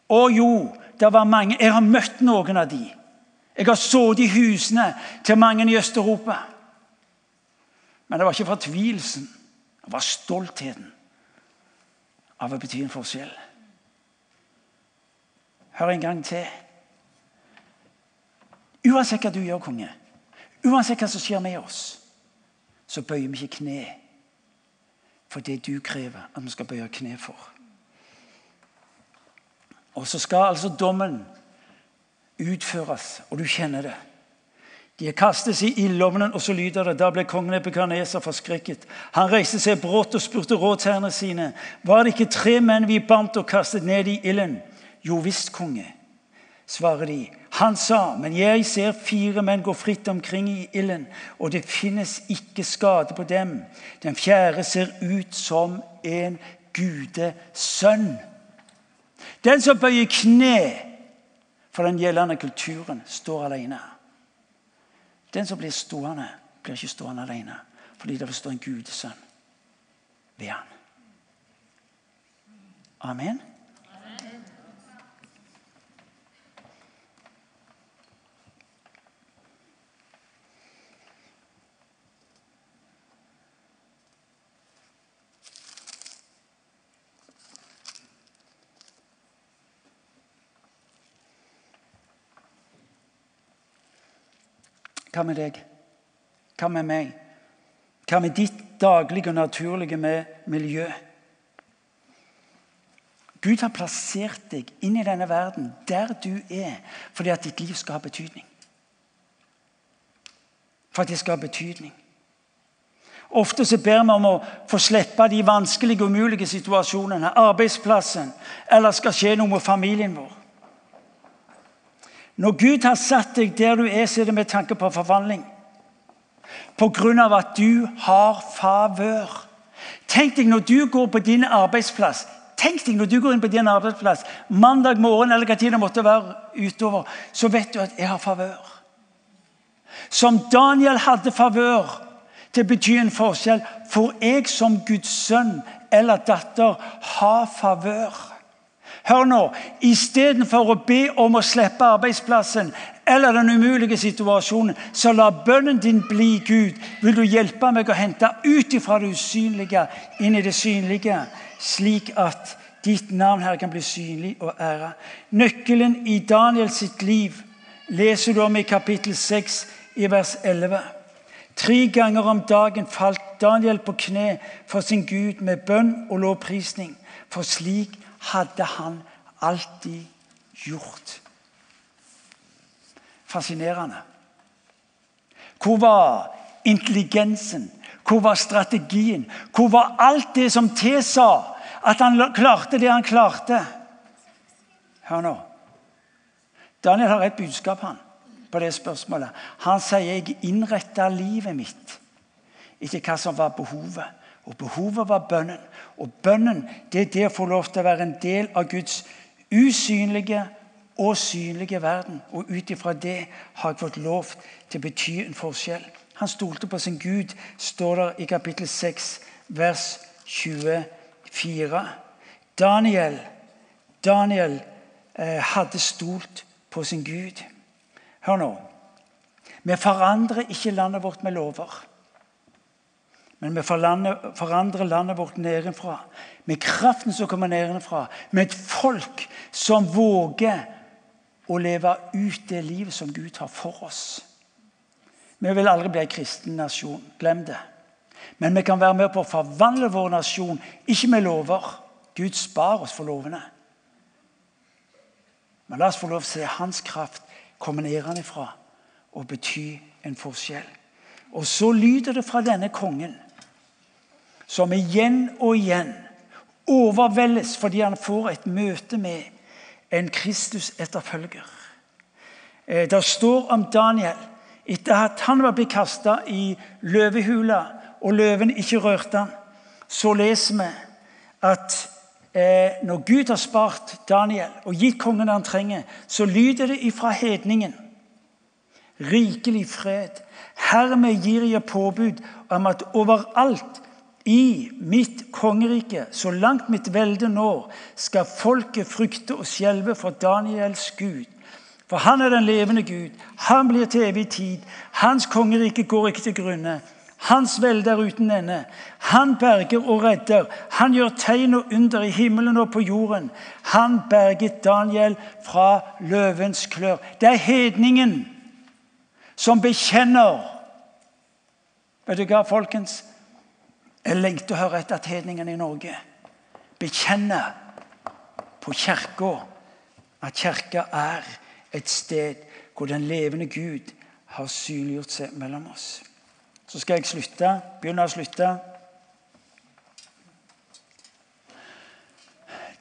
Å jo, det var mange. Jeg har møtt noen av de. Jeg har sittet i husene til mange i Øst-Europa. Men det var ikke fortvilelsen. Det var stoltheten av å bety en forskjell. Hør en gang til. Uansett hva du gjør, konge, uansett hva som skjer med oss, så bøyer vi ikke kne for det du krever at vi skal bøye kne for. Og så skal altså dommen utføres, og du kjenner det. De kastes i ildovnen, og så lyder det. Da ble kongen Epikaneser forskrekket. Han reiste seg brått og spurte rådsherrene sine. Var det ikke tre menn vi bandt og kastet ned i ilden? Jo visst, konge, svarer de. Han sa, men jeg ser fire menn gå fritt omkring i ilden, og det finnes ikke skade på dem. Den fjerde ser ut som en gudesønn. Den som bøyer kne for den gjeldende kulturen, står alene. Den som blir stående, blir ikke stående alene, fordi det står stå en gudesønn ved han. Amen. Hva med deg? Hva med meg? Hva med ditt daglige og naturlige miljø? Gud har plassert deg inn i denne verden der du er, fordi at ditt liv skal ha betydning. For at det skal ha betydning. Ofte så ber vi om å få slippe de vanskelige og umulige situasjonene. Arbeidsplassen, eller skal skje noe med familien vår. Når Gud har satt deg der du er, så er det med tanke på forvandling. Av at du har favør. Tenk deg når du går på din arbeidsplass. Tenk deg når du går inn på din arbeidsplass mandag morgen eller hva tid det måtte være utover, så vet du at jeg har favør. Som Daniel hadde favør til å bety en forskjell. Får jeg som Guds sønn eller datter ha favør? Hør nå. Istedenfor å be om å slippe arbeidsplassen eller den umulige situasjonen, så la bønnen din bli Gud. Vil du hjelpe meg å hente ut ifra det usynlige inn i det synlige, slik at ditt navn her kan bli synlig og æra? Nøkkelen i Daniel sitt liv leser du om i kapittel 6 i vers 11. Tre ganger om dagen falt Daniel på kne for sin Gud med bønn og lovprisning, for slik hadde han alltid gjort. Fascinerende. Hvor var intelligensen? Hvor var strategien? Hvor var alt det som tilsa at han klarte det han klarte? Hør nå. Daniel har et budskap han, på det spørsmålet. Han sier jeg innretta livet mitt etter hva som var behovet. Og behovet var bønnen. Og bønnen det er det å få lov til å være en del av Guds usynlige og synlige verden. Og ut ifra det har jeg fått lov til å bety en forskjell. Han stolte på sin Gud, står der i kapittel 6, vers 24. Daniel, Daniel eh, hadde stolt på sin Gud. Hør nå. Vi forandrer ikke landet vårt med lover. Men vi forandrer landet vårt nedenfra. Med kraften som kommer nedenfra. Med et folk som våger å leve ut det livet som Gud har for oss. Vi vil aldri bli en kristen nasjon. Glem det. Men vi kan være med på å forvandle vår nasjon, ikke med lover. Gud spar oss for lovene. Men la oss få lov til å se hans kraft komme nedenfra og bety en forskjell. Og så lyder det fra denne kongen som igjen og igjen overveldes fordi han får et møte med en Kristus-etterfølger. Eh, det står om Daniel etter at han var blitt kasta i løvehula, og løven ikke rørte han, så leser vi at eh, når Gud har spart Daniel og gitt kongen det han trenger, så lyder det ifra hedningen rikelig fred. Hermed gir jeg påbud om at overalt i mitt kongerike, så langt mitt velde når, skal folket frykte og skjelve for Daniels Gud. For han er den levende Gud. Han blir til evig tid. Hans kongerike går ikke til grunne. Hans velde er uten ende. Han berger og redder. Han gjør tegn og under i himmelen og på jorden. Han berget Daniel fra løvens klør. Det er hedningen som bekjenner Vet du hva, folkens? Jeg lengter å høre etter at hedningene i Norge bekjenner på kirka at kirka er et sted hvor den levende Gud har synliggjort seg mellom oss. Så skal jeg slutte. Begynne å slutte.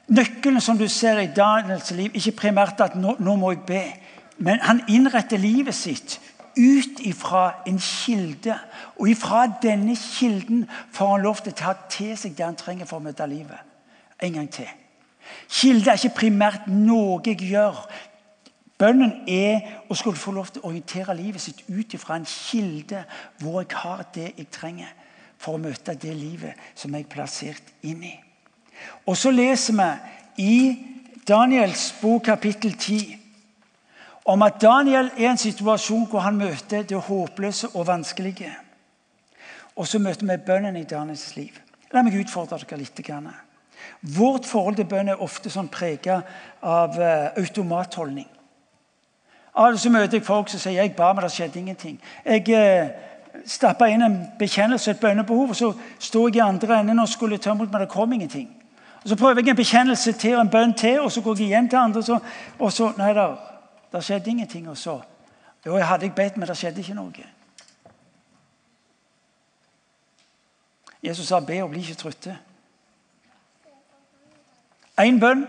Nøkkelen som du ser i Daniels liv, ikke primært at nå, nå må jeg be, men han innretter livet sitt ut ifra en kilde. Og ifra denne kilden får han lov til å ta til seg det han trenger for å møte livet. En gang til. Kilde er ikke primært noe jeg gjør. Bønnen er å skulle få lov til å orientere livet sitt ut ifra en kilde hvor jeg har det jeg trenger for å møte det livet som jeg er plassert inn i. Og så leser vi i Daniels bok kapittel 10 om at Daniel er en situasjon hvor han møter det håpløse og vanskelige. Og så møter vi bønnen i Daniels liv. La meg utfordre dere litt. Vårt forhold til bønn er ofte sånn prega av uh, automatholdning. Av og til møter jeg folk som sier jeg ba, men det skjedde ingenting. Jeg eh, stappa inn en bekjennelse, et bønnebehov, og så sto jeg i andre enden og skulle ta ut, men det kom ingenting. Og Så prøver jeg en bekjennelse til og en bønn til, og så går jeg igjen til andre. Så, og så nei da, det skjedde ingenting. Og så Jo, jeg hadde jeg bedt, men det skjedde ikke noe. Jesus sa, 'Be og bli ikke trøtte'. Én bønn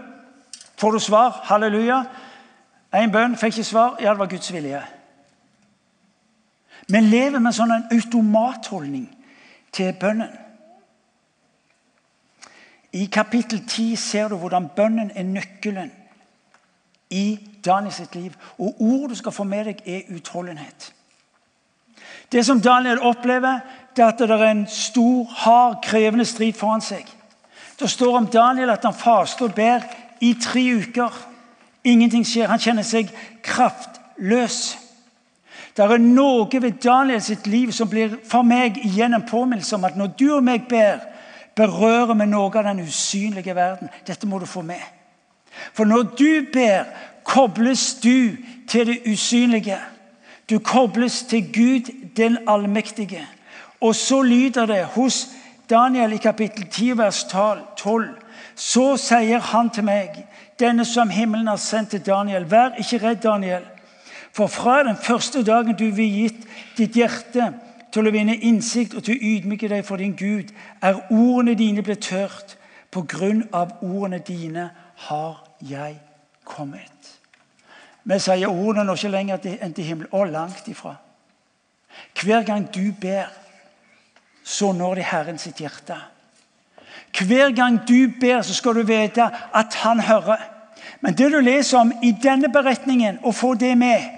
får du svar. Halleluja. Én bønn fikk ikke svar. Ja, det var Guds vilje. Vi lever med sånn en automatholdning til bønnen. I kapittel 10 ser du hvordan bønnen er nøkkelen i Daniel sitt liv. Og ordet du skal få med deg, er utholdenhet. Det som Daniel opplever, det er at det er en stor, hard, krevende strid foran seg. Det står om Daniel at han faster og ber i tre uker. Ingenting skjer. Han kjenner seg kraftløs. Det er noe ved Daniel sitt liv som blir for meg igjen en påminnelse om at når du og meg ber, berører vi noe av den usynlige verden. Dette må du få med. For når du ber, kobles du til det usynlige. Du kobles til Gud den allmektige. Og så lyder det hos Daniel i kapittel 10, vers 12. Så sier han til meg, denne som himmelen har sendt til Daniel, vær ikke redd, Daniel. For fra den første dagen du vil gitt ditt hjerte til å vinne innsikt og til å ydmyke deg for din Gud, er ordene dine blitt hørt. På grunn av ordene dine har jeg kommet. Vi sier ordene nå ikke lenger enn til himmelen, og langt ifra. Hver gang du ber, så når det Herren sitt hjerte. Hver gang du ber, så skal du vite at han hører. Men det du leser om i denne beretningen, og få det med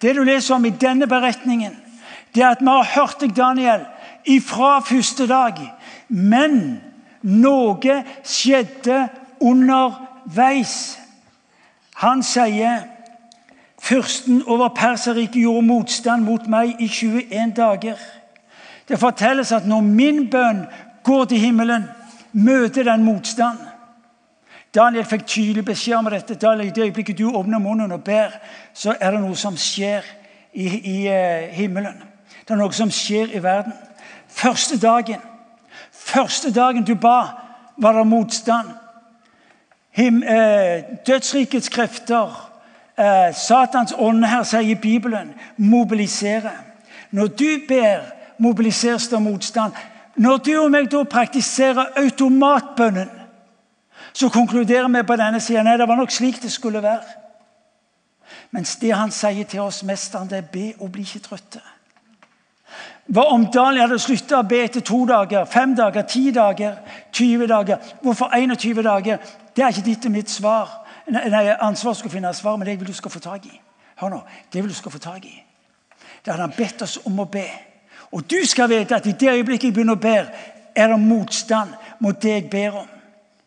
Det du leser om i denne beretningen, det er at vi har hørt deg, Daniel, ifra første dag. Men noe skjedde underveis. Han sier Fyrsten over Perserriket gjorde motstand mot meg i 21 dager. Det fortelles at når min bønn går til himmelen, møter den motstand. Daniel fikk tydelig beskjed om dette. Daniel, I det øyeblikket du åpner munnen og ber, så er det noe som skjer i, i uh, himmelen. Det er noe som skjer i verden. Første dagen første dagen du ba, var det motstand. Uh, dødsrikets krefter, uh, Satans ånd her, sier Bibelen, mobiliserer. Når du ber, mobiliseres det motstand. Når du og meg da praktiserer automatbønnen, så konkluderer vi på denne sida nei, det var nok slik det skulle være. Mens det han sier til oss, mesteren, det er be og bli ikke trøtte. Hva om Daniel hadde slutta å be etter to dager, fem dager, ti dager, 20 dager? Hvorfor 21 dager? Det er ikke ditt og mitt svar. Nei, ansvar skal finne svar, men det vil du skal få tak i. Hør nå, det vil du skal få tak i. Det hadde han bedt oss om å be. Og du skal vite at i det øyeblikket jeg begynner å be, er det motstand mot det jeg ber om.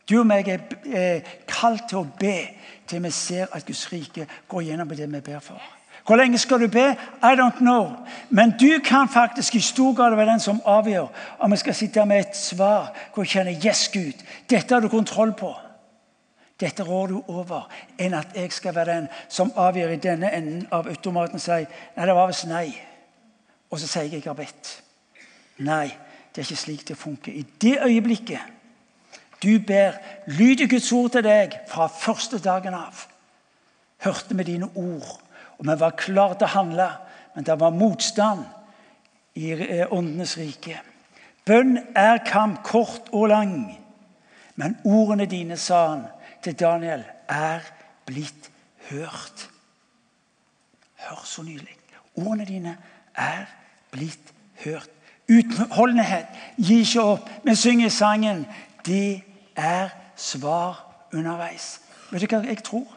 Du og meg er kalt til å be til vi ser at Guds rike går gjennom det vi ber for. Hvor lenge skal du be? I don't know. Men du kan faktisk i stor grad være den som avgjør om vi skal sitte med et svar hvor vi kjenner Yes, Gud, dette har du kontroll på. Dette rår du over, enn at jeg skal være den som avgjør i denne enden av automaten og sier nei, det var visst nei. Og så sier jeg jeg har bedt. Nei, det er ikke slik det funker. I det øyeblikket du ber, lyder Guds ord til deg fra første dagen av. Hørte vi dine ord, og vi var klare til å handle, men det var motstand i eh, åndenes rike. Bønn er kamp, kort og lang, men ordene dine, sa han til Daniel, er blitt hørt. Hør så nydelig. Ordene dine er blitt hørt. Utholdenhet. Gi ikke opp. Vi synger sangen 'Det er svar underveis'. Vet du hva jeg tror?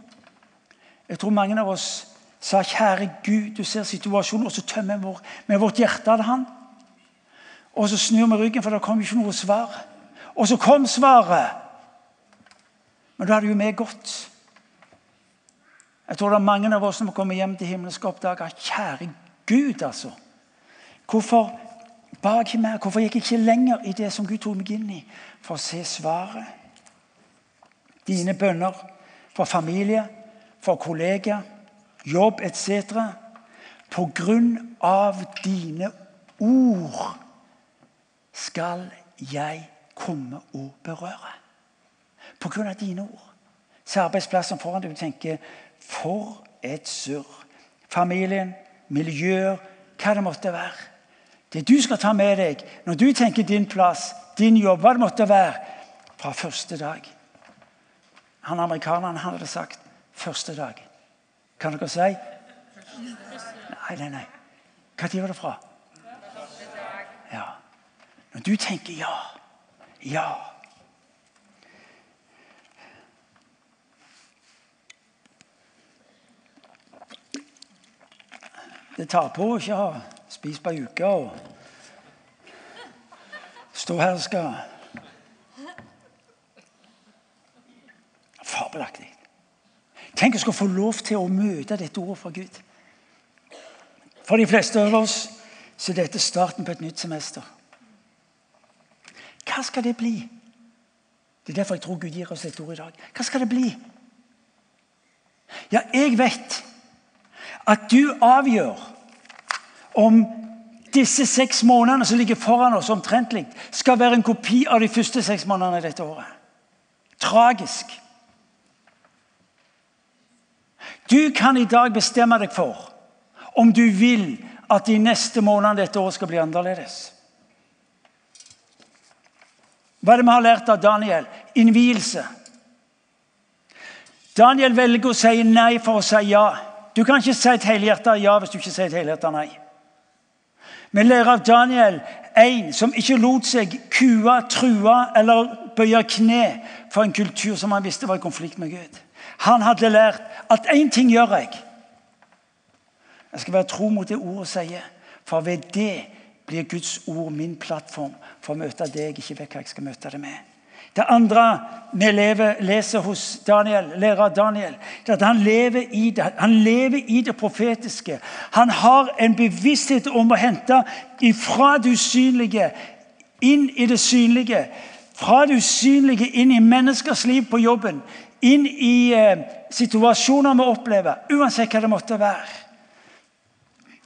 Jeg tror mange av oss sa 'Kjære Gud, du ser situasjonen', og så tømmer vi med vårt hjerte av Han. Og så snur vi ryggen, for det kom ikke noe svar. Og så kom svaret. Men da hadde jo vi godt. Jeg tror det er mange av oss som kommer hjem til himmelen oppdager. oppdage kjære Gud, altså. Hvorfor ba jeg ikke mer? Hvorfor gikk jeg ikke lenger i det som Gud tok meg inn i? For å se svaret. Dine bønner for familie, for kollegaer, jobb etc. På grunn av dine ord skal jeg komme og berøre. Av dine ord. Se arbeidsplassen foran deg og tenke For et surr. Familien, miljøer, hva det måtte være. Det du skal ta med deg når du tenker din plass, din jobb, hva det måtte være, fra første dag. Han Amerikaneren han hadde sagt 'første dag'. Kan dere si? Nei, nei, nei. Når var det fra? Ja. Når du tenker ja, ja Det tar på å ikke ha spist på ei uke og stå her og skal Fabelaktig. Tenk å skulle få lov til å møte dette ordet fra Gud. For de fleste av oss så er dette starten på et nytt semester. Hva skal det bli? Det er derfor jeg tror Gud gir oss dette ordet i dag. Hva skal det bli? Ja, jeg vet at du avgjør om disse seks månedene som ligger foran oss, omtrentlig, skal være en kopi av de første seks månedene dette året. Tragisk. Du kan i dag bestemme deg for om du vil at de neste månedene dette året skal bli annerledes. Hva er det vi har lært av Daniel? Innvielse. Daniel velger å si nei for å si ja. Du kan ikke si et helhjerta ja hvis du ikke sier et helhjerta nei. Vi lærer av Daniel en som ikke lot seg kue, true eller bøye kne for en kultur som han visste var i konflikt med Gud. Han hadde lært at én ting gjør jeg. Jeg skal være tro mot det ordet sier, for ved det blir Guds ord min plattform for å møte det jeg ikke vet hva jeg skal møte det med. Det andre vi lever, leser hos Daniel, lærer Daniel, er at han lever, i det. han lever i det profetiske. Han har en bevissthet om å hente fra det usynlige inn i det synlige. Fra det usynlige inn i menneskers liv på jobben. Inn i eh, situasjoner vi opplever, uansett hva det måtte være.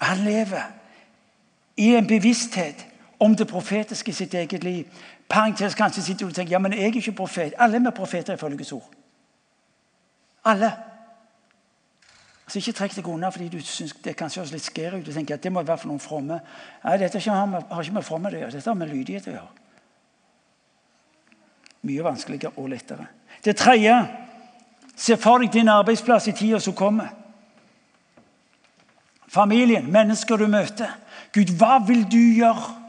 Han lever i en bevissthet om det profetiske i sitt eget liv. Parentes kanskje sitter du og tenker ja, men jeg er ikke profet. Alle er profeter ifølge Guds ord. Alle. Så Ikke trekk deg unna fordi du syns det kanskje høres litt skjer ut. og tenker at det må være for noen fromme. Nei, Dette har ikke med fromme å gjøre. Dette har med lydighet å gjøre. Mye vanskeligere og lettere. Det tredje Se for deg din arbeidsplass i tida som kommer. Familien, mennesker du møter. Gud, hva vil du gjøre?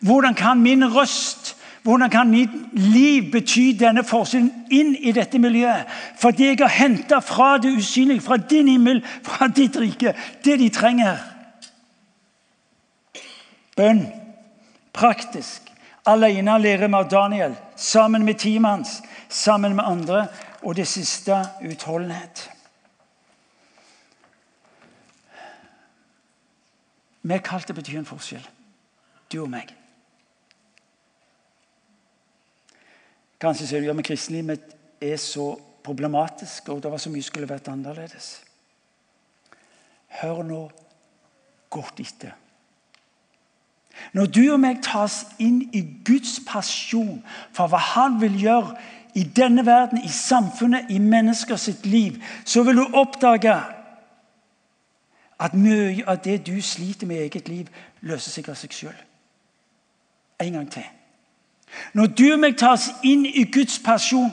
Hvordan kan min røst, hvordan kan mitt liv bety denne forskjellen inn i dette miljøet? Fordi jeg har henta fra det usynlige, fra din himmel, fra ditt rike, det de trenger. Bønn. Praktisk. Alene lærer vi av Daniel, sammen med teamet hans, sammen med andre. Og det siste utholdenhet. Vi er kalt til å bety en forskjell du og meg. Kanskje sier du ja, men kristenlivet er så problematisk, og det var så mye skulle vært annerledes. Hør nå godt etter. Når du og meg tas inn i Guds pasjon for hva Han vil gjøre i denne verden, i samfunnet, i mennesker sitt liv, så vil du oppdage at mye av det du sliter med i eget liv, løser seg av seg sjøl. En gang til. Når du og meg tas inn i Guds person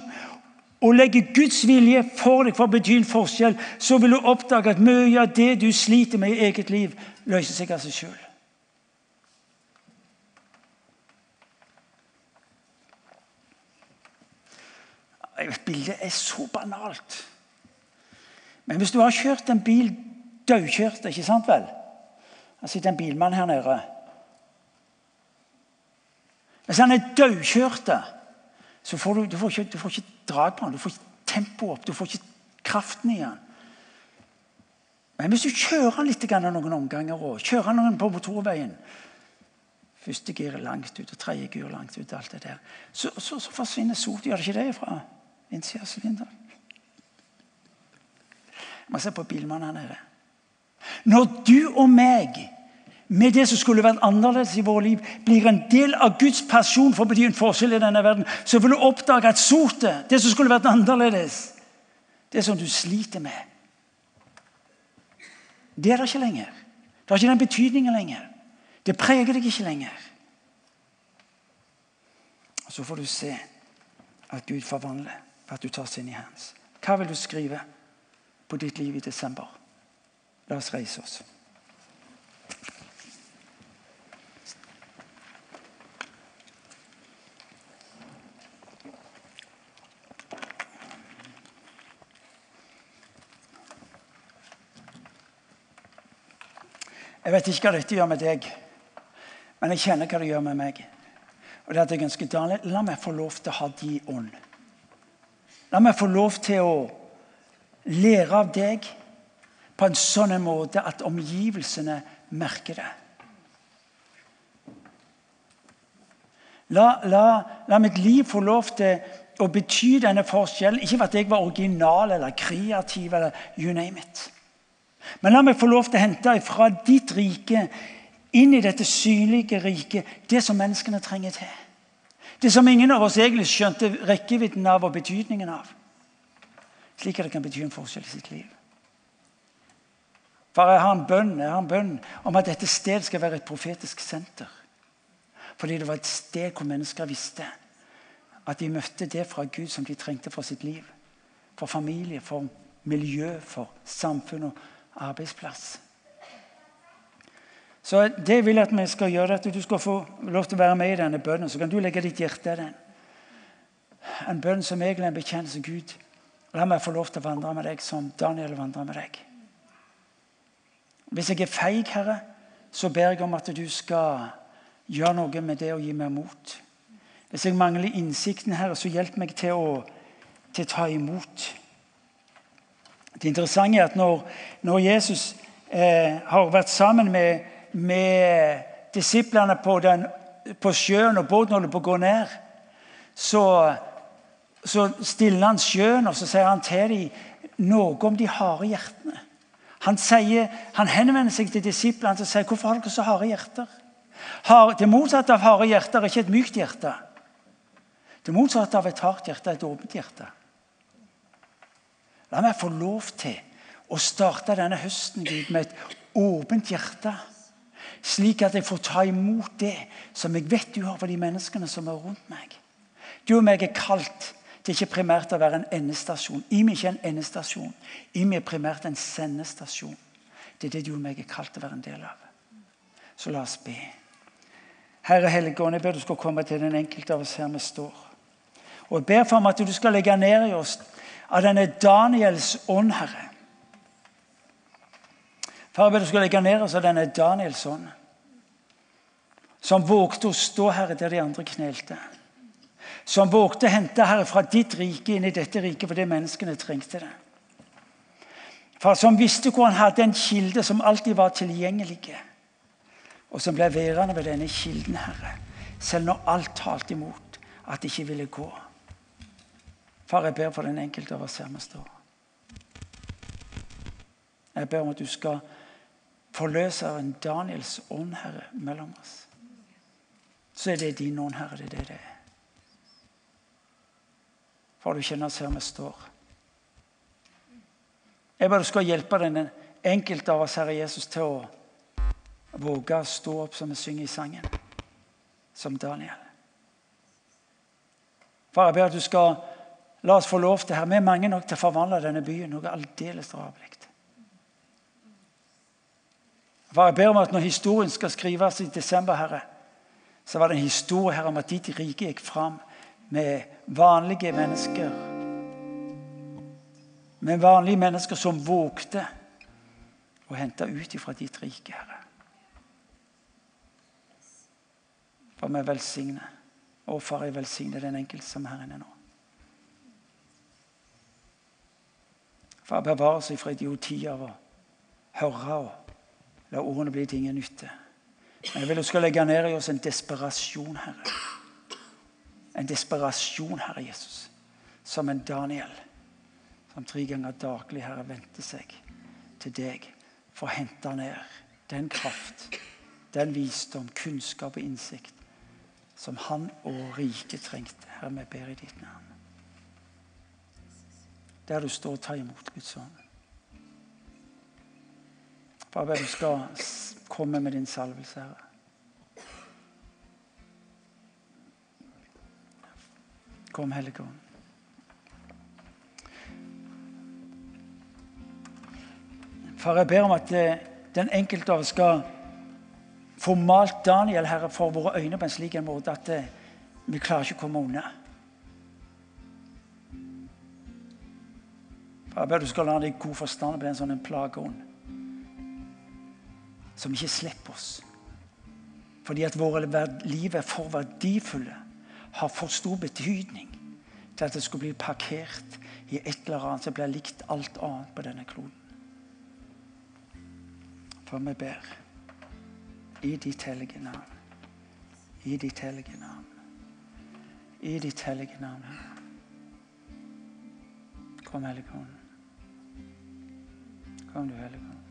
og legger Guds vilje for deg for å bety en forskjell, så vil du oppdage at mye av det du sliter med i eget liv, løser seg av seg sjøl. Bildet er så banalt. Men hvis du har kjørt en bil dødkjørt, ikke sant vel? Det sitter en bilmann her nede. Hvis han er dødkjørt, så får du, du, får ikke, du får ikke drag på han, du får ikke tempo opp, du får ikke kraften i han. Men hvis du kjører han litt noen omganger og kjører han noen på motorveien Første gir langt ut, og tredje gir langt ut. alt det der, Så, så, så forsvinner sot. Gjør det ikke det fra innsida av sylinderen? må se på bilmannen her nede. Når du og meg med det som skulle vært annerledes i våre liv, blir en del av Guds person for å bety en forskjell i denne verden, så vil du oppdage at sotet, det som skulle vært annerledes, det som du sliter med Det er det ikke lenger. Det har ikke den betydningen lenger. Det preger deg ikke lenger. Så får du se at Gud forvandler for at du tar inn i hans. Hva vil du skrive på ditt liv i desember? La oss reise oss. Jeg vet ikke hva dette gjør med deg, men jeg kjenner hva det gjør med meg. Og det at jeg ønsker Daniel, La meg få lov til å ha de ånd. La meg få lov til å lære av deg på en sånn måte at omgivelsene merker det. La, la, la, mitt liv få lov til å bety denne forskjellen. Ikke for at jeg var original eller kreativ, eller you name it. Men la meg få lov til å hente fra ditt rike inn i dette synlige riket det som menneskene trenger til. Det som ingen av oss egentlig skjønte rekkevidden av og betydningen av. Slik at det kan bety en forskjell i sitt liv. For jeg har en bønn, jeg har en bønn om at dette stedet skal være et profetisk senter. Fordi det var et sted hvor mennesker visste at de møtte det fra Gud som de trengte for sitt liv. For familie, for miljø, for samfunn og arbeidsplass. Så det vil jeg at vi skal gjøre, at du skal få lov til å være med i denne bønnen. Så kan du legge ditt hjerte i den. En bønn som egentlig er en bekjennelse Gud. La meg få lov til å vandre med deg som Daniel vandrer med deg. Hvis jeg er feig, Herre, så ber jeg om at du skal gjøre noe med det og gi meg mot. Hvis jeg mangler innsikten, Herre, så hjelp meg til å, til ta imot. Det interessante er at når, når Jesus eh, har vært sammen med, med disiplene på, den, på, sjøen, og båten holder på å gå ned, så, så stiller han sjøen og så sier han til dem noe om de harde hjertene. Han, sier, han henvender seg til disiplene og sier hvorfor har dere så harde hjerter. Det motsatte av harde hjerter er ikke et mykt hjerte. Det motsatte av et hardt hjerte er et åpent hjerte. La meg få lov til å starte denne høsten Gud, med et åpent hjerte. Slik at jeg får ta imot det som jeg vet du har for de menneskene som er rundt meg. Du og meg er kalt til ikke primært å være en endestasjon. I meg ikke en endestasjon. I meg er primært en sendestasjon. Det er det du og meg er kalt til å være en del av. Så la oss be. Herre Helligånd, jeg ber du skal komme til den enkelte av oss her vi står. Og jeg ber for meg at du skal legge ned i oss av denne Daniels ånd, Herre. Far, jeg ber du skal legge ned oss av denne Daniels ånd. Som vågte å stå, Herre, der de andre knelte. Som vågte å hente, Herre, fra ditt rike inn i dette riket fordi menneskene trengte det. Far, som visste hvor han hadde en kilde som alltid var tilgjengelig. Og som ble værende ved denne kilden, Herre. Selv når alt talte imot at det ikke ville gå. Far, jeg ber for den enkelte av oss her vi står. Jeg ber om at du skal forløse en Daniels ånd, Herre, mellom oss. Så er det din ånd, Herre. Det er det det er. Far, du kjenner oss her vi står. Jeg ber du skal hjelpe den enkelte av oss, Herre Jesus, til å våge å stå opp som vi synger i sangen, som Daniel. Far, jeg ber at du skal La oss få lov til her. Vi er mange nok til å forvandle denne byen noe aldeles drabelig. For jeg ber om at Når historien skal skrives i desember, Herre, så var det en historie her om at ditt rike gikk fram med vanlige mennesker. Med vanlige mennesker som vågte å hente ut ifra ditt rike, Herre. For vi velsigner. Og far, jeg velsigner den enkelte som er her inne nå. For å bevare seg fra idiotier og høre og la ordene bli til ingen nytte. Men jeg vil du skal legge ned i oss en desperasjon, Herre. En desperasjon, Herre Jesus, som en Daniel, som tre ganger daglig, Herre, venter seg til deg for å hente ned den kraft, den visdom, kunnskap og innsikt som han og riket trengte. Herre, vi ber i ditt navn der du står og tar imot Guds ånd. Far, du skal komme med din salvelse, Herre. Kom, Hellige Ånd. Far, jeg ber om at eh, den enkelte av oss skal få malt Daniel Herre, for våre øyne på en slik måte at eh, vi klarer ikke å komme unna. Jeg ber du skal la deg god forstand bli en sånn plageånd som ikke slipper oss. Fordi at våre liv er for verdifulle, har for stor betydning til at det skulle bli parkert i et eller annet som blir likt alt annet på denne kloden. For vi ber i ditt hellige navn. I ditt hellige navn. I ditt hellige navn. Kom, Hellige Ånd. Kom, du Hellige Ånd.